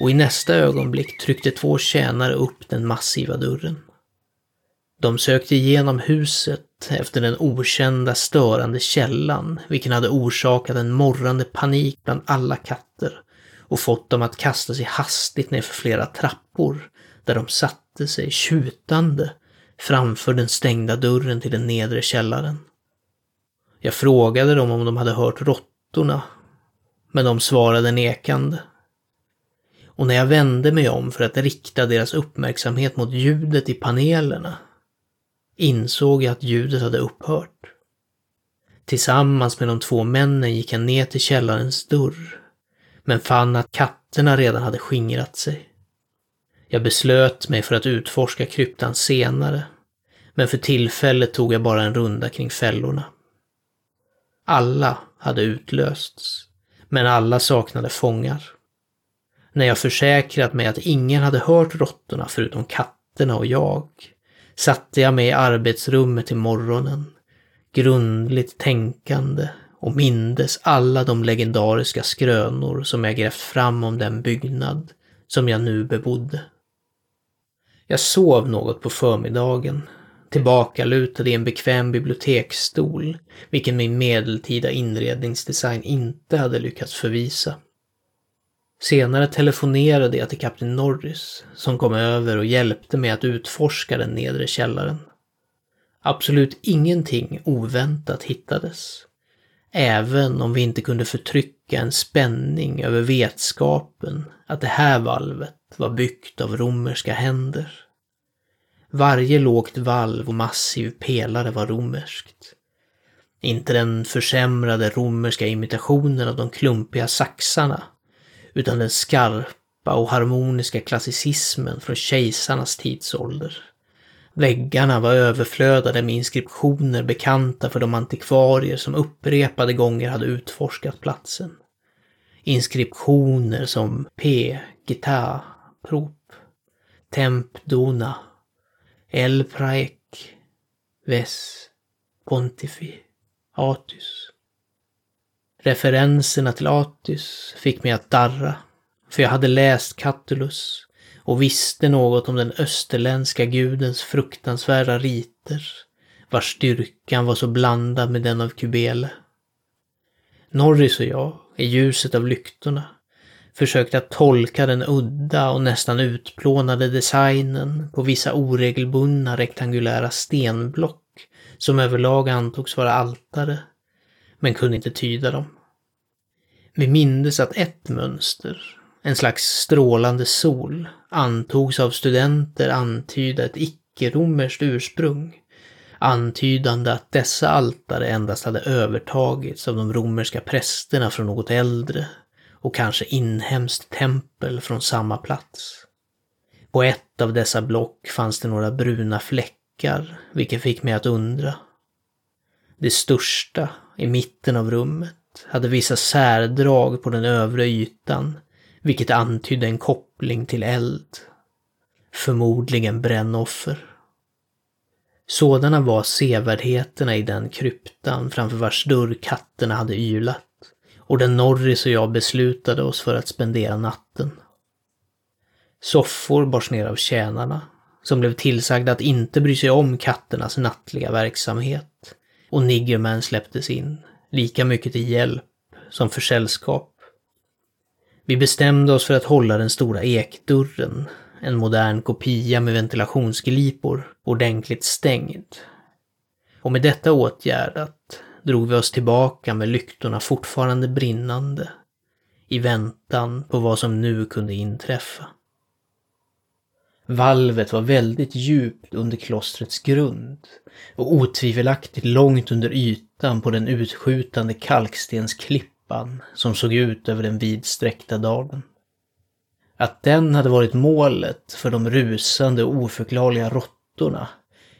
och i nästa ögonblick tryckte två tjänare upp den massiva dörren. De sökte igenom huset efter den okända störande källan, vilken hade orsakat en morrande panik bland alla katter och fått dem att kasta sig hastigt ner för flera trappor, där de satt satte sig tjutande framför den stängda dörren till den nedre källaren. Jag frågade dem om de hade hört råttorna, men de svarade nekande. Och när jag vände mig om för att rikta deras uppmärksamhet mot ljudet i panelerna insåg jag att ljudet hade upphört. Tillsammans med de två männen gick jag ner till källarens dörr, men fann att katterna redan hade skingrat sig. Jag beslöt mig för att utforska kryptan senare, men för tillfället tog jag bara en runda kring fällorna. Alla hade utlösts, men alla saknade fångar. När jag försäkrat mig att ingen hade hört råttorna förutom katterna och jag, satte jag mig i arbetsrummet till morgonen, grundligt tänkande och mindes alla de legendariska skrönor som jag grävt fram om den byggnad som jag nu bebodde. Jag sov något på förmiddagen, tillbakalutad i en bekväm biblioteksstol, vilken min medeltida inredningsdesign inte hade lyckats förvisa. Senare telefonerade jag till kapten Norris, som kom över och hjälpte mig att utforska den nedre källaren. Absolut ingenting oväntat hittades. Även om vi inte kunde förtrycka en spänning över vetskapen att det här valvet var byggt av romerska händer. Varje lågt valv och massiv pelare var romerskt. Inte den försämrade romerska imitationen av de klumpiga saxarna utan den skarpa och harmoniska klassicismen från kejsarnas tidsålder. Väggarna var överflödade med inskriptioner bekanta för de antikvarier som upprepade gånger hade utforskat platsen. Inskriptioner som P, Gita, Prop, Temp Dona, El Praek, Ves, Pontifi, Atus. Referenserna till Atys fick mig att darra, för jag hade läst Catullus och visste något om den österländska gudens fruktansvärda riter, vars styrkan var så blandad med den av Kubele. Norris och jag, i ljuset av lyktorna, försökte att tolka den udda och nästan utplånade designen på vissa oregelbundna rektangulära stenblock som överlag antogs vara altare men kunde inte tyda dem. Vi mindes att ett mönster, en slags strålande sol, antogs av studenter antyda ett icke-romerskt ursprung, antydande att dessa altare endast hade övertagits av de romerska prästerna från något äldre och kanske inhemskt tempel från samma plats. På ett av dessa block fanns det några bruna fläckar, vilket fick mig att undra. Det största i mitten av rummet hade vissa särdrag på den övre ytan, vilket antydde en koppling till eld. Förmodligen brännoffer. Sådana var sevärdheterna i den kryptan framför vars dörr katterna hade ylat och där Norris och jag beslutade oss för att spendera natten. Soffor bars ner av tjänarna, som blev tillsagda att inte bry sig om katternas nattliga verksamhet och Niggerman släpptes in, lika mycket till hjälp som för sällskap. Vi bestämde oss för att hålla den stora ekdörren, en modern kopia med ventilationsglipor, ordentligt stängd. Och med detta åtgärdat drog vi oss tillbaka med lyktorna fortfarande brinnande i väntan på vad som nu kunde inträffa. Valvet var väldigt djupt under klostrets grund och otvivelaktigt långt under ytan på den utskjutande kalkstensklippan som såg ut över den vidsträckta dalen. Att den hade varit målet för de rusande och oförklarliga råttorna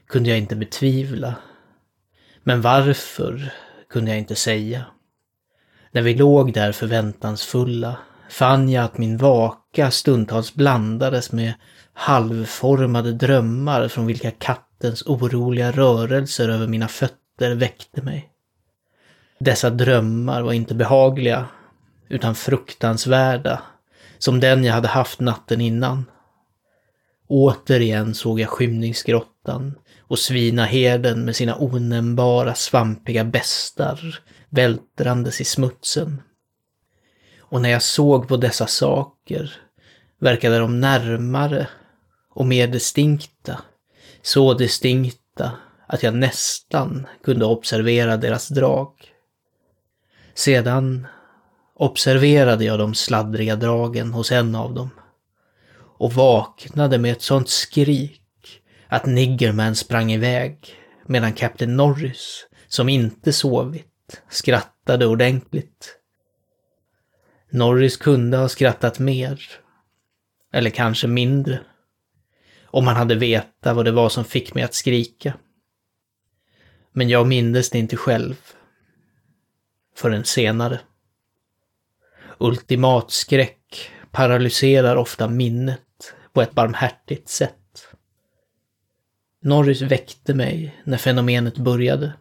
kunde jag inte betvivla. Men varför kunde jag inte säga. När vi låg där förväntansfulla fann jag att min vaka stundtals blandades med halvformade drömmar från vilka kattens oroliga rörelser över mina fötter väckte mig. Dessa drömmar var inte behagliga, utan fruktansvärda, som den jag hade haft natten innan. Återigen såg jag skymningsgrottan och svinaherden med sina onämnbara svampiga bestar vältrandes i smutsen. Och när jag såg på dessa saker verkade de närmare och mer distinkta. Så distinkta att jag nästan kunde observera deras drag. Sedan observerade jag de sladdriga dragen hos en av dem och vaknade med ett sånt skrik att Niggerman sprang iväg medan Kapten Norris, som inte sovit, skrattade ordentligt. Norris kunde ha skrattat mer. Eller kanske mindre. Om han hade vetat vad det var som fick mig att skrika. Men jag mindes det inte själv. Förrän senare. Ultimatskräck paralyserar ofta minnet på ett barmhärtigt sätt. Norris väckte mig när fenomenet började.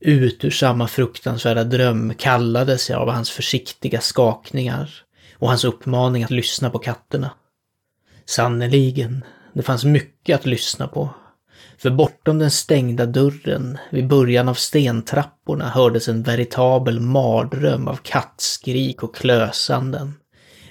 Ut ur samma fruktansvärda dröm kallades jag av hans försiktiga skakningar och hans uppmaning att lyssna på katterna. Sannerligen, det fanns mycket att lyssna på. För bortom den stängda dörren, vid början av stentrapporna, hördes en veritabel mardröm av kattskrik och klösanden.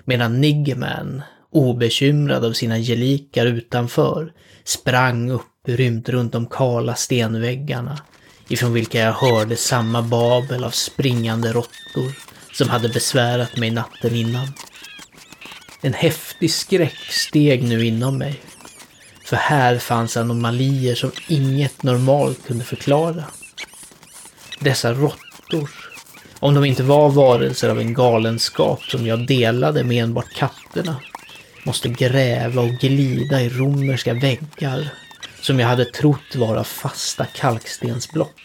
Medan Niggerman, obekymrad av sina gelikar utanför, sprang upprymt runt de kala stenväggarna, ifrån vilka jag hörde samma babel av springande råttor som hade besvärat mig natten innan. En häftig skräck steg nu inom mig. För här fanns anomalier som inget normalt kunde förklara. Dessa råttor, om de inte var varelser av en galenskap som jag delade med enbart katterna, måste gräva och glida i romerska väggar som jag hade trott vara fasta kalkstensblock.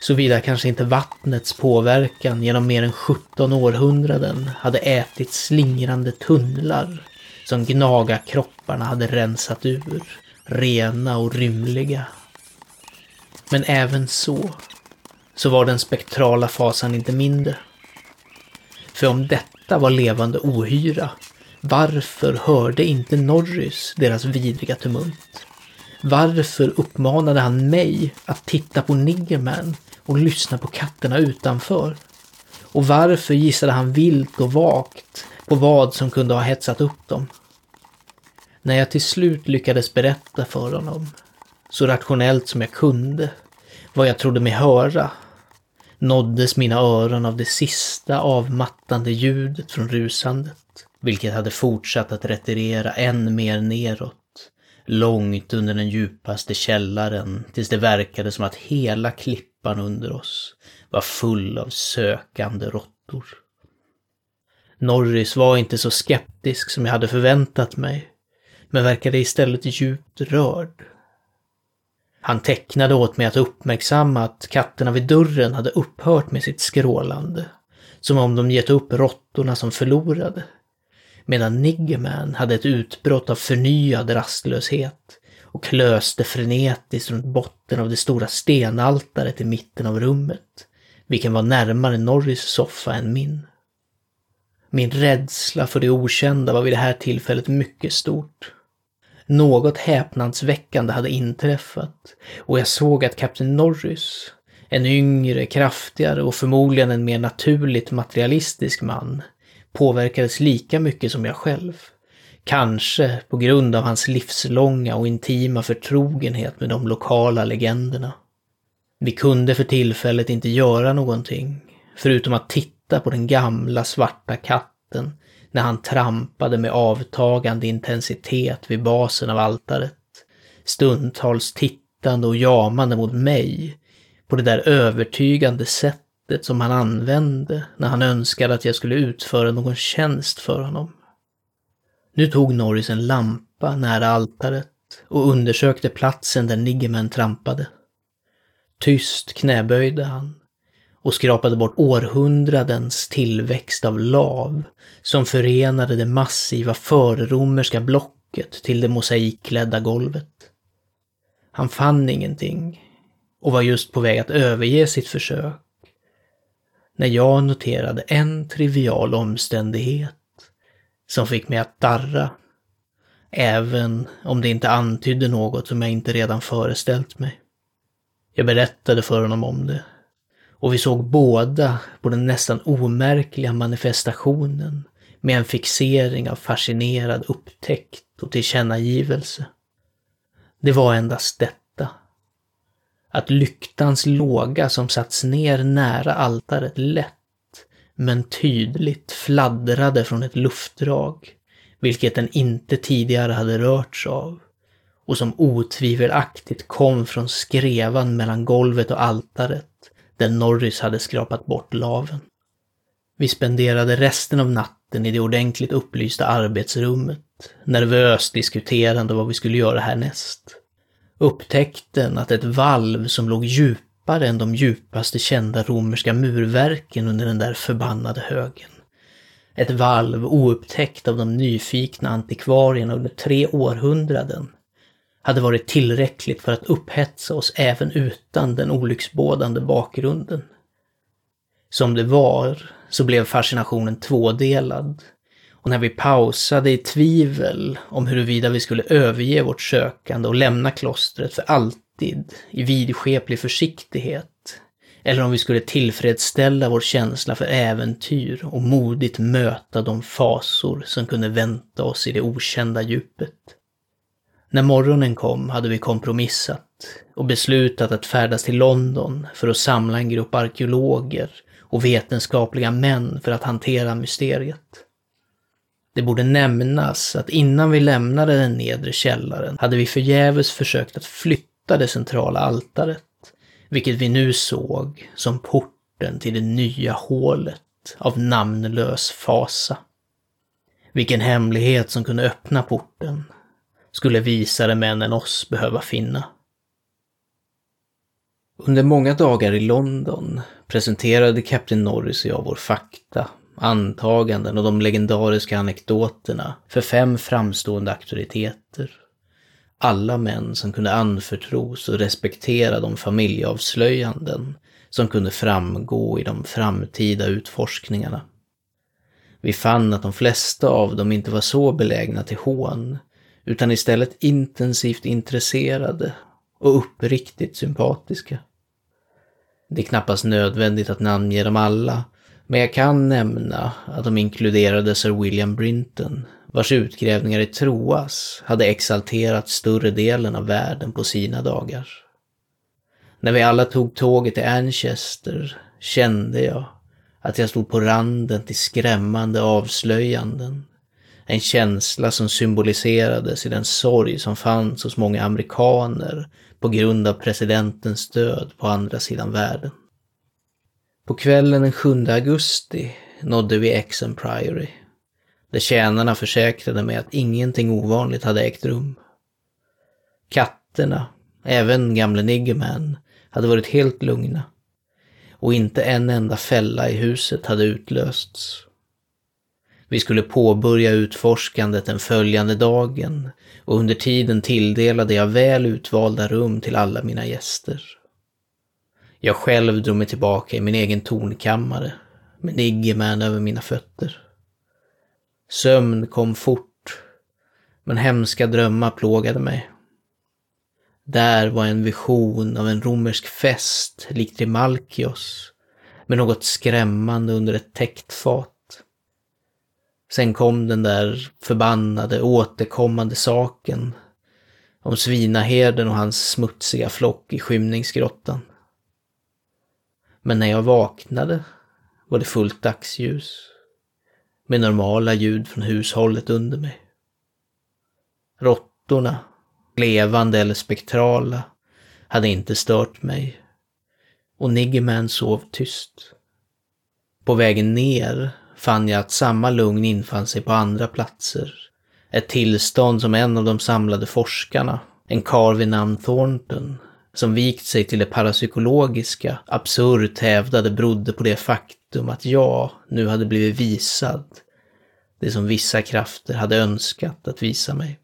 Såvida kanske inte vattnets påverkan genom mer än 17 århundraden hade ätit slingrande tunnlar som gnagarkropparna hade rensat ur, rena och rymliga. Men även så, så var den spektrala fasan inte mindre. För om detta var levande ohyra varför hörde inte Norris deras vidriga tumult? Varför uppmanade han mig att titta på Niggerman och lyssna på katterna utanför? Och varför gissade han vilt och vagt på vad som kunde ha hetsat upp dem? När jag till slut lyckades berätta för honom, så rationellt som jag kunde, vad jag trodde mig höra, nåddes mina öron av det sista avmattande ljudet från rusandet vilket hade fortsatt att retirera än mer neråt, långt under den djupaste källaren, tills det verkade som att hela klippan under oss var full av sökande råttor. Norris var inte så skeptisk som jag hade förväntat mig, men verkade istället djupt rörd. Han tecknade åt mig att uppmärksamma att katterna vid dörren hade upphört med sitt skrålande, som om de gett upp råttorna som förlorade medan Niggerman hade ett utbrott av förnyad rastlöshet och klöste frenetiskt runt botten av det stora stenaltaret i mitten av rummet, vilken var närmare Norris soffa än min. Min rädsla för det okända var vid det här tillfället mycket stort. Något häpnadsväckande hade inträffat och jag såg att kapten Norris, En yngre, kraftigare och förmodligen en mer naturligt materialistisk man påverkades lika mycket som jag själv. Kanske på grund av hans livslånga och intima förtrogenhet med de lokala legenderna. Vi kunde för tillfället inte göra någonting, förutom att titta på den gamla svarta katten när han trampade med avtagande intensitet vid basen av altaret. Stundtals tittande och jamande mot mig på det där övertygande sättet som han använde när han önskade att jag skulle utföra någon tjänst för honom. Nu tog Norris en lampa nära altaret och undersökte platsen där Niggeman trampade. Tyst knäböjde han och skrapade bort århundradens tillväxt av lav som förenade det massiva förromerska blocket till det mosaikklädda golvet. Han fann ingenting och var just på väg att överge sitt försök när jag noterade en trivial omständighet som fick mig att darra. Även om det inte antydde något som jag inte redan föreställt mig. Jag berättade för honom om det. Och vi såg båda på den nästan omärkliga manifestationen med en fixering av fascinerad upptäckt och tillkännagivelse. Det var endast detta. Att lyktans låga som satts ner nära altaret lätt men tydligt fladdrade från ett luftdrag, vilket den inte tidigare hade rörts av och som otvivelaktigt kom från skrevan mellan golvet och altaret där Norris hade skrapat bort laven. Vi spenderade resten av natten i det ordentligt upplysta arbetsrummet, nervöst diskuterande vad vi skulle göra härnäst. Upptäckten att ett valv som låg djupare än de djupaste kända romerska murverken under den där förbannade högen. Ett valv oupptäckt av de nyfikna antikvarierna under tre århundraden hade varit tillräckligt för att upphetsa oss även utan den olycksbådande bakgrunden. Som det var så blev fascinationen tvådelad och när vi pausade i tvivel om huruvida vi skulle överge vårt sökande och lämna klostret för alltid i vidskeplig försiktighet, eller om vi skulle tillfredsställa vår känsla för äventyr och modigt möta de fasor som kunde vänta oss i det okända djupet. När morgonen kom hade vi kompromissat och beslutat att färdas till London för att samla en grupp arkeologer och vetenskapliga män för att hantera mysteriet. Det borde nämnas att innan vi lämnade den nedre källaren hade vi förgäves försökt att flytta det centrala altaret, vilket vi nu såg som porten till det nya hålet av namnlös fasa. Vilken hemlighet som kunde öppna porten skulle visare män än oss behöva finna. Under många dagar i London presenterade Kapten Norris och jag vår fakta, antaganden och de legendariska anekdoterna för fem framstående auktoriteter. Alla män som kunde anförtros och respektera de familjeavslöjanden som kunde framgå i de framtida utforskningarna. Vi fann att de flesta av dem inte var så belägna till hån, utan istället intensivt intresserade och uppriktigt sympatiska. Det är knappast nödvändigt att namnge dem alla, men jag kan nämna att de inkluderade Sir William Brinton, vars utgrävningar i Troas hade exalterat större delen av världen på sina dagar. När vi alla tog tåget till Anchester kände jag att jag stod på randen till skrämmande avslöjanden en känsla som symboliserades i den sorg som fanns hos många amerikaner på grund av presidentens död på andra sidan världen. På kvällen den 7 augusti nådde vi Exon Priory, där tjänarna försäkrade mig att ingenting ovanligt hade ägt rum. Katterna, även gamle Niggerman, hade varit helt lugna och inte en enda fälla i huset hade utlösts. Vi skulle påbörja utforskandet den följande dagen och under tiden tilldelade jag väl utvalda rum till alla mina gäster. Jag själv drog mig tillbaka i min egen tornkammare med Niggerman över mina fötter. Sömn kom fort, men hemska drömmar plågade mig. Där var en vision av en romersk fest likt Rimalkios, med något skrämmande under ett täckt fat. Sen kom den där förbannade återkommande saken om svinaherden och hans smutsiga flock i skymningsgrottan. Men när jag vaknade var det fullt dagsljus med normala ljud från hushållet under mig. Råttorna, levande eller spektrala, hade inte stört mig och Niggerman sov tyst. På vägen ner fann jag att samma lugn infann sig på andra platser. Ett tillstånd som en av de samlade forskarna, en karl vid namn Thornton, som vikt sig till det parapsykologiska, absurt hävdade berodde på det faktum att jag nu hade blivit visad det som vissa krafter hade önskat att visa mig.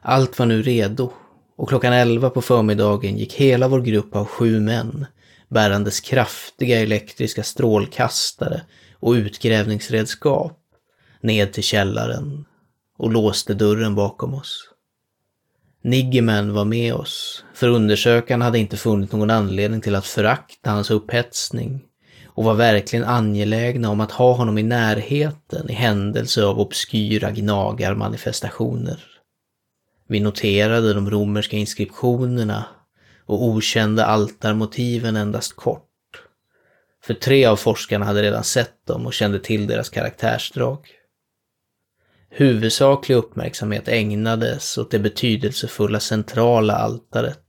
Allt var nu redo och klockan elva på förmiddagen gick hela vår grupp av sju män bärandes kraftiga elektriska strålkastare och utgrävningsredskap ned till källaren och låste dörren bakom oss. Niggeman var med oss, för undersökaren hade inte funnit någon anledning till att förakta hans upphetsning och var verkligen angelägna om att ha honom i närheten i händelse av obskyra gnagarmanifestationer. Vi noterade de romerska inskriptionerna och okända altarmotiven endast kort. För tre av forskarna hade redan sett dem och kände till deras karaktärsdrag. Huvudsaklig uppmärksamhet ägnades åt det betydelsefulla centrala altaret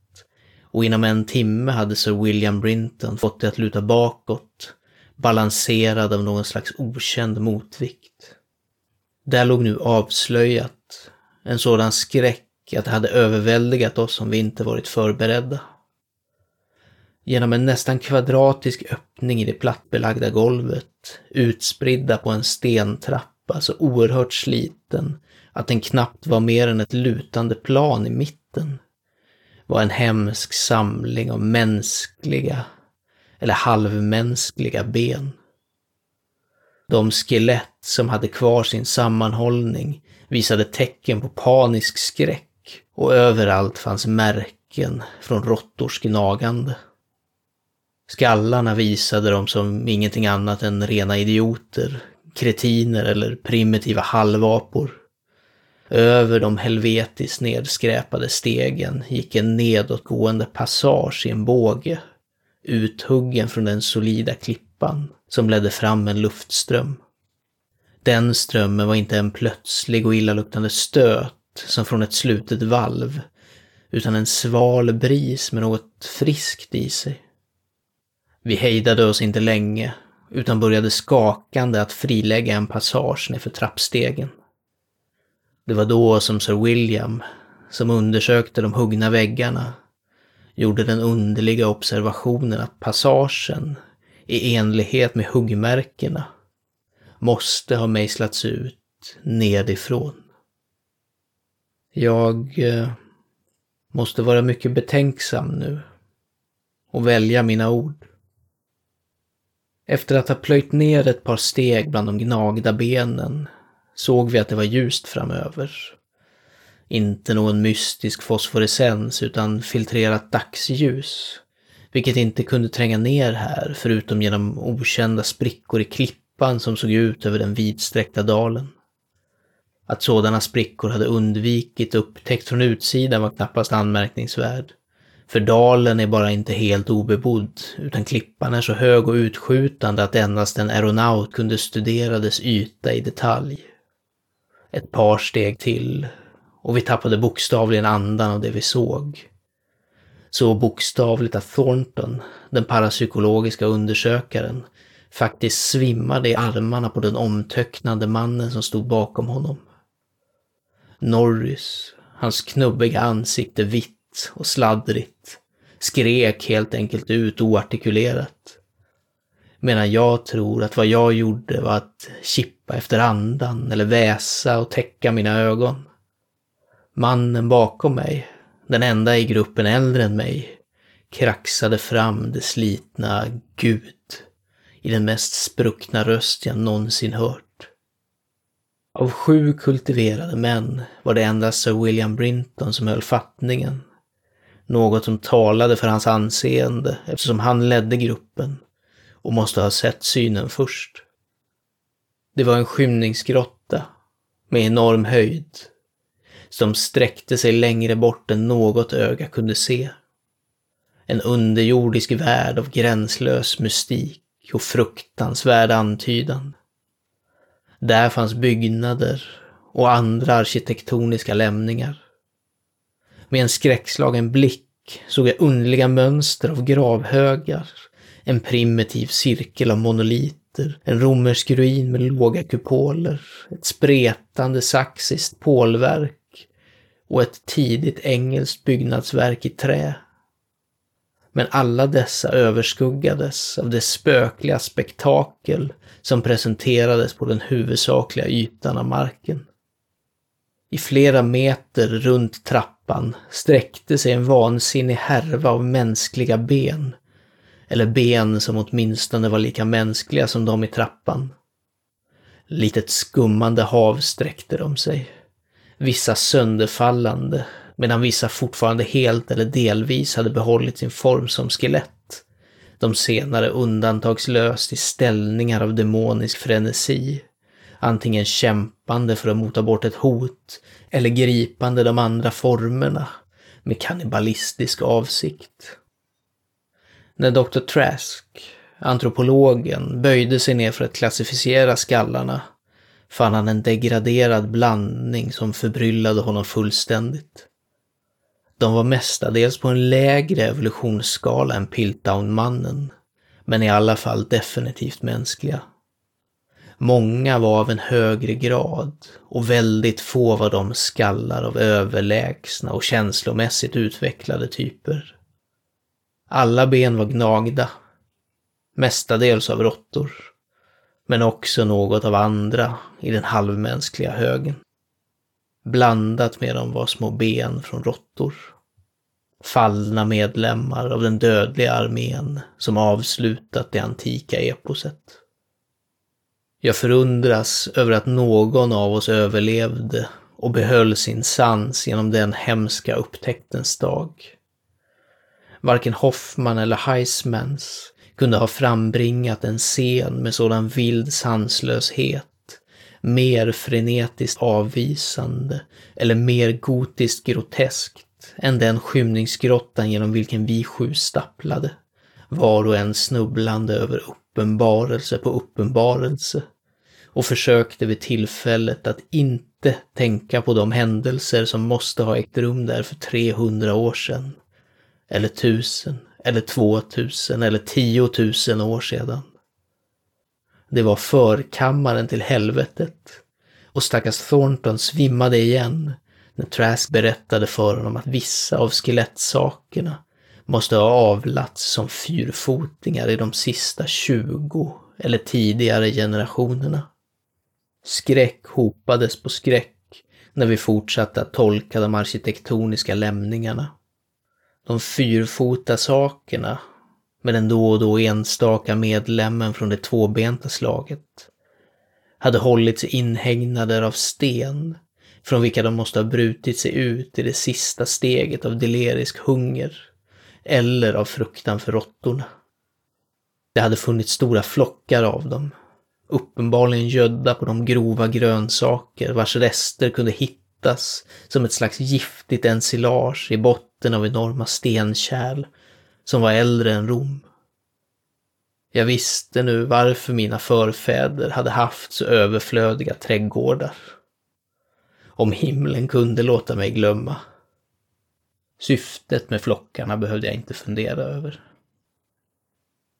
och inom en timme hade Sir William Brinton fått det att luta bakåt, balanserad av någon slags okänd motvikt. Där låg nu avslöjat en sådan skräck att det hade överväldigat oss om vi inte varit förberedda. Genom en nästan kvadratisk öppning i det plattbelagda golvet, utspridda på en stentrappa så oerhört sliten att den knappt var mer än ett lutande plan i mitten, var en hemsk samling av mänskliga eller halvmänskliga ben. De skelett som hade kvar sin sammanhållning visade tecken på panisk skräck och överallt fanns märken från råttors gnagande. Skallarna visade dem som ingenting annat än rena idioter, kretiner eller primitiva halvapor. Över de helvetiskt nedskräpade stegen gick en nedåtgående passage i en båge, uthuggen från den solida klippan som ledde fram en luftström. Den strömmen var inte en plötslig och illaluktande stöt som från ett slutet valv, utan en sval bris med något friskt i sig. Vi hejdade oss inte länge, utan började skakande att frilägga en passage nedför trappstegen. Det var då som Sir William, som undersökte de huggna väggarna, gjorde den underliga observationen att passagen, i enlighet med huggmärkena, måste ha mejslats ut nedifrån. Jag eh, måste vara mycket betänksam nu och välja mina ord. Efter att ha plöjt ner ett par steg bland de gnagda benen såg vi att det var ljust framöver. Inte någon mystisk fosforescens utan filtrerat dagsljus, vilket inte kunde tränga ner här förutom genom okända sprickor i klippan som såg ut över den vidsträckta dalen. Att sådana sprickor hade undvikit upptäckt från utsidan var knappast anmärkningsvärd. För dalen är bara inte helt obebodd, utan klippan är så hög och utskjutande att endast en aeronaut kunde studera dess yta i detalj. Ett par steg till och vi tappade bokstavligen andan av det vi såg. Så bokstavligt att Thornton, den parapsykologiska undersökaren, faktiskt svimmade i armarna på den omtöcknande mannen som stod bakom honom. Norris, hans knubbiga ansikte vitt och sladdrigt, skrek helt enkelt ut oartikulerat. Medan jag tror att vad jag gjorde var att kippa efter andan eller väsa och täcka mina ögon. Mannen bakom mig, den enda i gruppen äldre än mig, kraxade fram det slitna Gud i den mest spruckna röst jag någonsin hört. Av sju kultiverade män var det endast Sir William Brinton som höll fattningen något som talade för hans anseende eftersom han ledde gruppen och måste ha sett synen först. Det var en skymningsgrotta med enorm höjd som sträckte sig längre bort än något öga kunde se. En underjordisk värld av gränslös mystik och fruktansvärd antydan. Där fanns byggnader och andra arkitektoniska lämningar. Med en skräckslagen blick såg jag underliga mönster av gravhögar, en primitiv cirkel av monoliter, en romersk ruin med låga kupoler, ett spretande saxiskt pålverk och ett tidigt engelskt byggnadsverk i trä. Men alla dessa överskuggades av det spökliga spektakel som presenterades på den huvudsakliga ytan av marken. I flera meter runt trappan sträckte sig en vansinnig härva av mänskliga ben. Eller ben som åtminstone var lika mänskliga som de i trappan. Litet skummande hav sträckte de sig. Vissa sönderfallande, medan vissa fortfarande helt eller delvis hade behållit sin form som skelett. De senare undantagslöst i ställningar av demonisk frenesi. Antingen kämpande för att mota bort ett hot, eller gripande de andra formerna med kannibalistisk avsikt. När Dr. Trask, antropologen, böjde sig ner för att klassificera skallarna fann han en degraderad blandning som förbryllade honom fullständigt. De var mestadels på en lägre evolutionsskala än Piltdown-mannen, men i alla fall definitivt mänskliga. Många var av en högre grad och väldigt få var de skallar av överlägsna och känslomässigt utvecklade typer. Alla ben var gnagda, mestadels av råttor, men också något av andra i den halvmänskliga högen. Blandat med dem var små ben från råttor. Fallna medlemmar av den dödliga armén som avslutat det antika eposet. Jag förundras över att någon av oss överlevde och behöll sin sans genom den hemska upptäcktens dag. Varken Hoffman eller Heismans kunde ha frambringat en scen med sådan vild sanslöshet, mer frenetiskt avvisande eller mer gotiskt groteskt än den skymningsgrottan genom vilken vi sju stapplade, var och en snubblande över uppenbarelse på uppenbarelse och försökte vid tillfället att inte tänka på de händelser som måste ha ägt rum där för 300 år sedan, eller tusen, eller 2000 eller 10 000 år sedan. Det var förkammaren till helvetet och stackars Thornton svimmade igen när Trask berättade för honom att vissa av skelettsakerna måste ha avlats som fyrfotingar i de sista 20 eller tidigare generationerna. Skräck hopades på skräck när vi fortsatte att tolka de arkitektoniska lämningarna. De fyrfota sakerna med den då och då enstaka medlemmen från det tvåbenta slaget hade hållits inhägnader av sten från vilka de måste ha brutit sig ut i det sista steget av delerisk hunger eller av fruktan för råttorna. Det hade funnits stora flockar av dem, uppenbarligen gödda på de grova grönsaker vars rester kunde hittas som ett slags giftigt ensilage i botten av enorma stenkärl som var äldre än Rom. Jag visste nu varför mina förfäder hade haft så överflödiga trädgårdar. Om himlen kunde låta mig glömma. Syftet med flockarna behövde jag inte fundera över.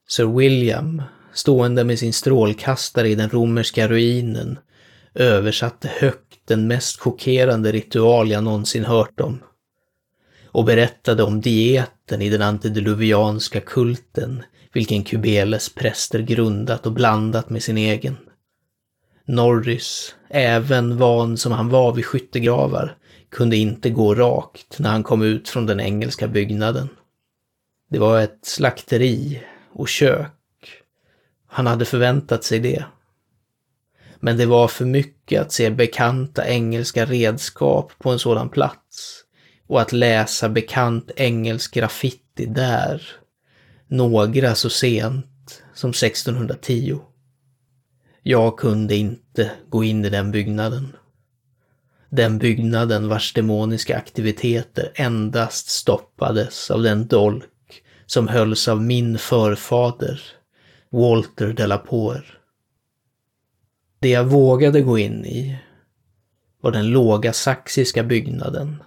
Sir William, stående med sin strålkastare i den romerska ruinen, översatte högt den mest chockerande ritual jag någonsin hört om och berättade om dieten i den antediluvianska kulten, vilken Kubeles präster grundat och blandat med sin egen. Norris, även van som han var vid skyttegravar, kunde inte gå rakt när han kom ut från den engelska byggnaden. Det var ett slakteri och kök. Han hade förväntat sig det. Men det var för mycket att se bekanta engelska redskap på en sådan plats och att läsa bekant engelsk graffiti där, några så sent som 1610. Jag kunde inte gå in i den byggnaden. Den byggnaden vars demoniska aktiviteter endast stoppades av den dolk som hölls av min förfader, Walter de la Poer. Det jag vågade gå in i var den låga saxiska byggnaden,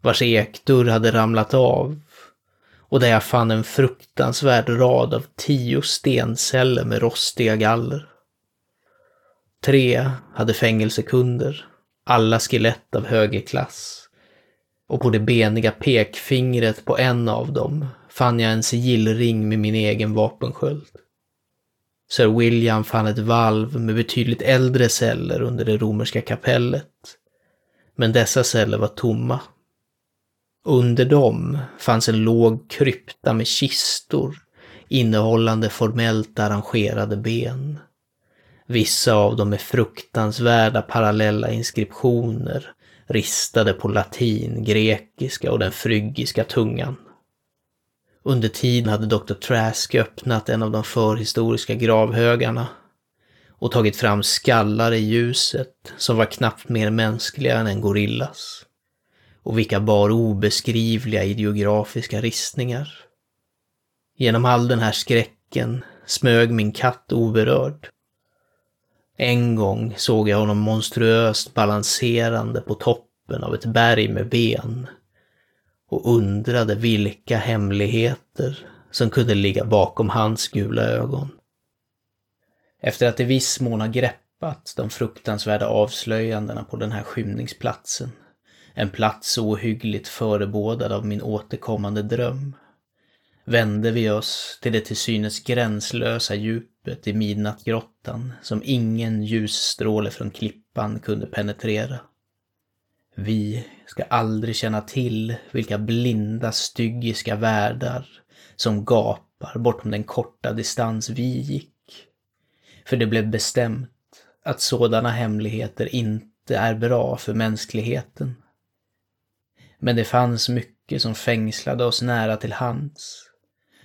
vars ekdörr hade ramlat av och där jag fann en fruktansvärd rad av tio stenceller med rostiga galler. Tre hade fängelsekunder, alla skelett av högerklass. Och på det beniga pekfingret på en av dem fann jag en sigillring med min egen vapensköld. Sir William fann ett valv med betydligt äldre celler under det romerska kapellet. Men dessa celler var tomma. Under dem fanns en låg krypta med kistor innehållande formellt arrangerade ben. Vissa av dem är fruktansvärda parallella inskriptioner ristade på latin, grekiska och den frygiska tungan. Under tiden hade Dr. Trask öppnat en av de förhistoriska gravhögarna och tagit fram skallar i ljuset som var knappt mer mänskliga än en gorillas. Och vilka bar obeskrivliga ideografiska ristningar. Genom all den här skräcken smög min katt oberörd. En gång såg jag honom monstruöst balanserande på toppen av ett berg med ben och undrade vilka hemligheter som kunde ligga bakom hans gula ögon. Efter att i viss mån ha greppat de fruktansvärda avslöjandena på den här skymningsplatsen, en plats ohyggligt förebådad av min återkommande dröm, vände vi oss till det till synes gränslösa djupet i midnattgrottan som ingen ljusstråle från klippan kunde penetrera. Vi ska aldrig känna till vilka blinda styggiska världar som gapar bortom den korta distans vi gick. För det blev bestämt att sådana hemligheter inte är bra för mänskligheten. Men det fanns mycket som fängslade oss nära till hands.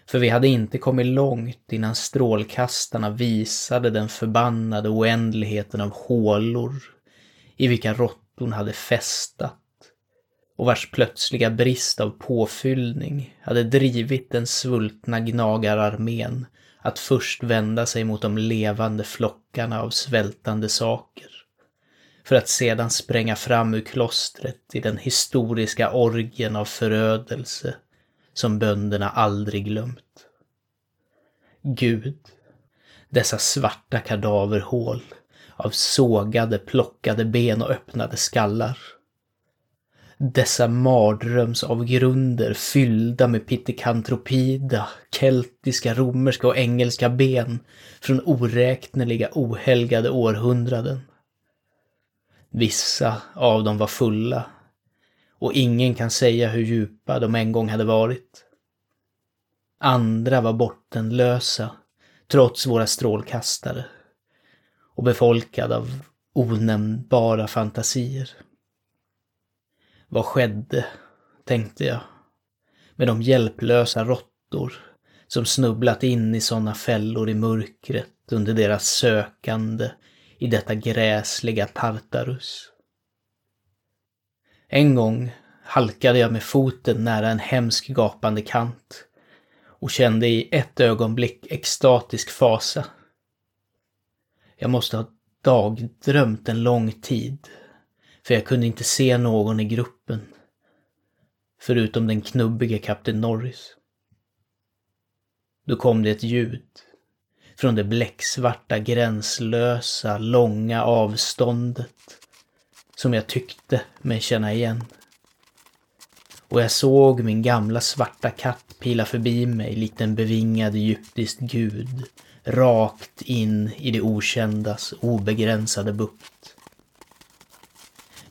För vi hade inte kommit långt innan strålkastarna visade den förbannade oändligheten av hålor i vilka råttor hon hade festat. Och vars plötsliga brist av påfyllning hade drivit den svultna gnagararmén att först vända sig mot de levande flockarna av svältande saker, för att sedan spränga fram ur klostret i den historiska orgen av förödelse som bönderna aldrig glömt. Gud, dessa svarta kadaverhål av sågade, plockade ben och öppnade skallar. Dessa mardrömsavgrunder fyllda med pitikantropida, keltiska, romerska och engelska ben från oräkneliga ohelgade århundraden. Vissa av dem var fulla och ingen kan säga hur djupa de en gång hade varit. Andra var bottenlösa, trots våra strålkastare, och befolkad av onämnbara fantasier. Vad skedde, tänkte jag, med de hjälplösa råttor som snubblat in i sådana fällor i mörkret under deras sökande i detta gräsliga Tartarus? En gång halkade jag med foten nära en hemsk gapande kant och kände i ett ögonblick extatisk fasa. Jag måste ha dagdrömt en lång tid, för jag kunde inte se någon i gruppen, förutom den knubbige kapten Norris. Då kom det ett ljud från det bläcksvarta, gränslösa, långa avståndet som jag tyckte mig känna igen. Och jag såg min gamla svarta katt pila förbi mig likt en bevingad egyptisk gud, rakt in i det okändas obegränsade bukt.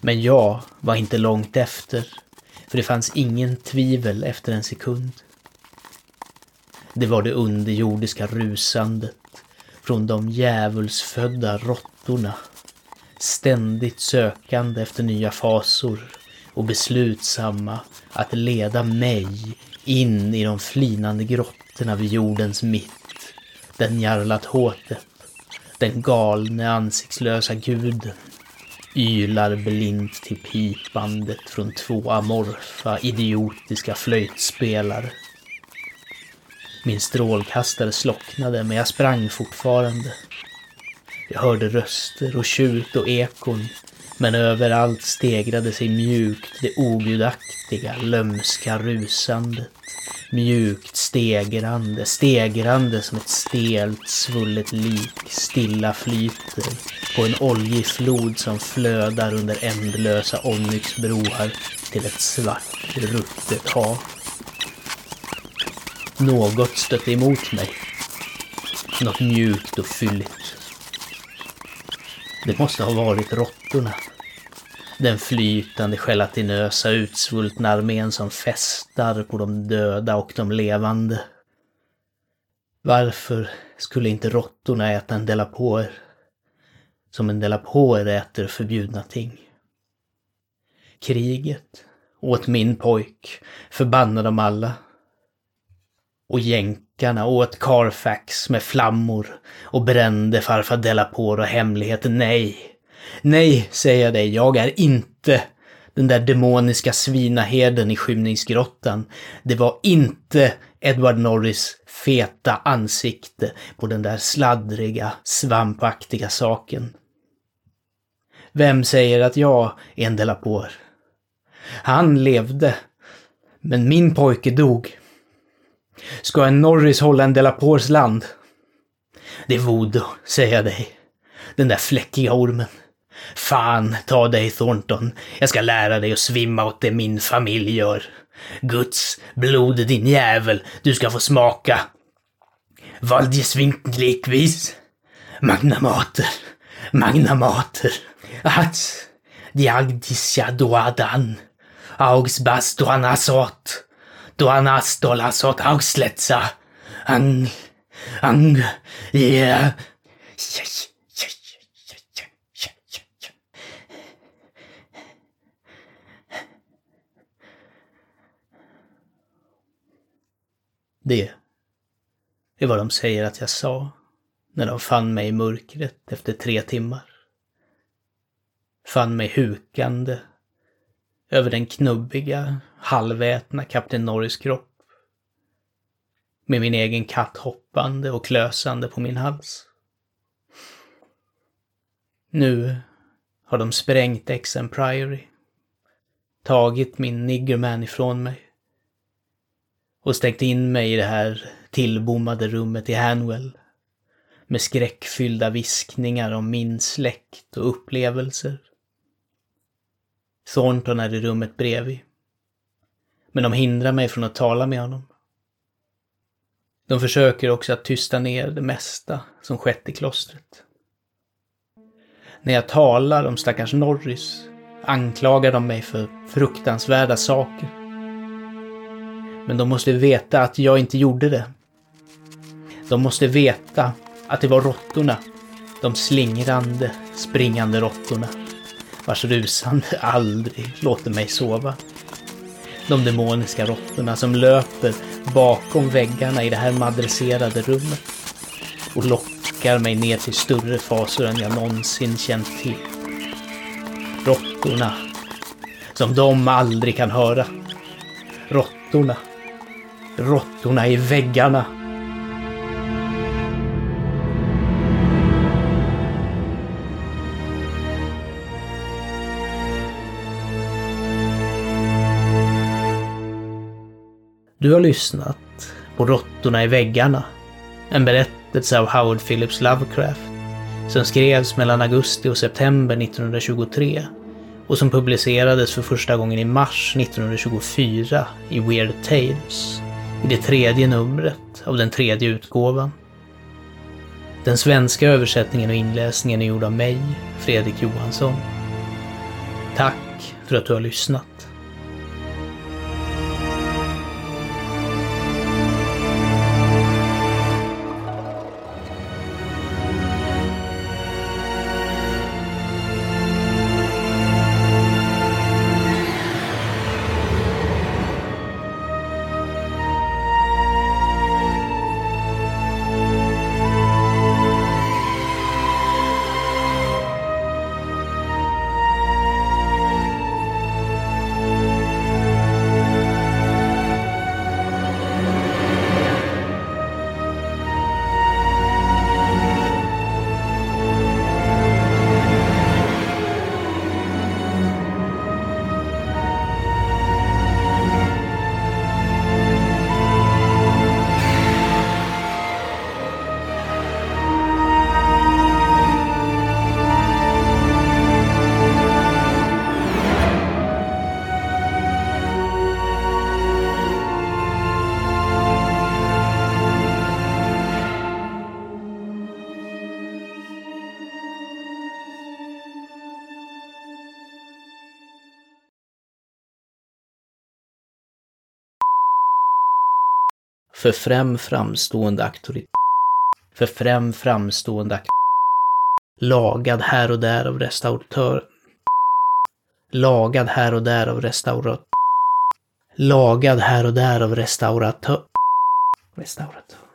Men jag var inte långt efter, för det fanns ingen tvivel efter en sekund. Det var det underjordiska rusandet från de djävulsfödda råttorna ständigt sökande efter nya fasor och beslutsamma att leda mig in i de flinande grottorna vid jordens mitt. Den Jarlathotep, den galne ansiktslösa guden, ylar blint till pipandet från två amorfa, idiotiska flöjtspelare. Min strålkastare slocknade, men jag sprang fortfarande. Jag hörde röster och tjut och ekon, men överallt stegrade sig mjukt det ogudaktiga, lömska rusandet. Mjukt stegrande, stegrande som ett stelt svullet lik stilla flyter på en oljig flod som flödar under ändlösa onyxbroar till ett svart, ruttet hav. Något stötte emot mig. Något mjukt och fylligt. Det måste ha varit råttorna. Den flytande gelatinösa utsvultna armén som festar på de döda och de levande. Varför skulle inte råttorna äta en delapoer? Som en delapoer äter förbjudna ting. Kriget åt min pojk, förbanna dem alla. Och jänkarna åt Carfax med flammor och brände farfar Delapour och hemligheten. Nej, nej, säger jag dig, jag är inte den där demoniska svinaherden i skymningsgrottan. Det var inte Edward Norris feta ansikte på den där sladdriga, svampaktiga saken. Vem säger att jag är en Delapour? Han levde, men min pojke dog. Ska en Norris hålla en Delapours land? Det är voodoo, säger jag dig. Den där fläckiga ormen. Fan ta dig Thornton. Jag ska lära dig att svimma åt det min familj gör. Guds blod din jävel, du ska få smaka. Valdjesvinklikvis. Magna mater, magna mater. Att diagdisja doadan. Augsbas doanasot. Doanas dolasot augsletsa. Ang, ang, yeah. Det är vad de säger att jag sa när de fann mig i mörkret efter tre timmar. Fann mig hukande över den knubbiga, halvätna Kapten Norris kropp. Med min egen katt hoppande och klösande på min hals. Nu har de sprängt Exen Priory. Tagit min niggerman ifrån mig och stängt in mig i det här tillbommade rummet i Hanwell. Med skräckfyllda viskningar om min släkt och upplevelser. Thornton är i rummet bredvid. Men de hindrar mig från att tala med honom. De försöker också att tysta ner det mesta som skett i klostret. När jag talar om stackars Norris anklagar de mig för fruktansvärda saker. Men de måste veta att jag inte gjorde det. De måste veta att det var råttorna. De slingrande, springande råttorna. Vars rusande aldrig låter mig sova. De demoniska råttorna som löper bakom väggarna i det här madresserade rummet. Och lockar mig ner till större faser än jag någonsin känt till. Råttorna. Som de aldrig kan höra. Råttorna råttorna i väggarna. Du har lyssnat på Råttorna i väggarna. En berättelse av Howard Phillips Lovecraft som skrevs mellan augusti och september 1923 och som publicerades för första gången i mars 1924 i Weird Tales i det tredje numret av den tredje utgåvan. Den svenska översättningen och inläsningen är gjord av mig, Fredrik Johansson. Tack för att du har lyssnat. För främ framstående auktoritet. För främ framstående auktoritet. Lagad här och där av restauratör. Lagad här och där av restauratör. Lagad här och där av restauratör. Restauratör.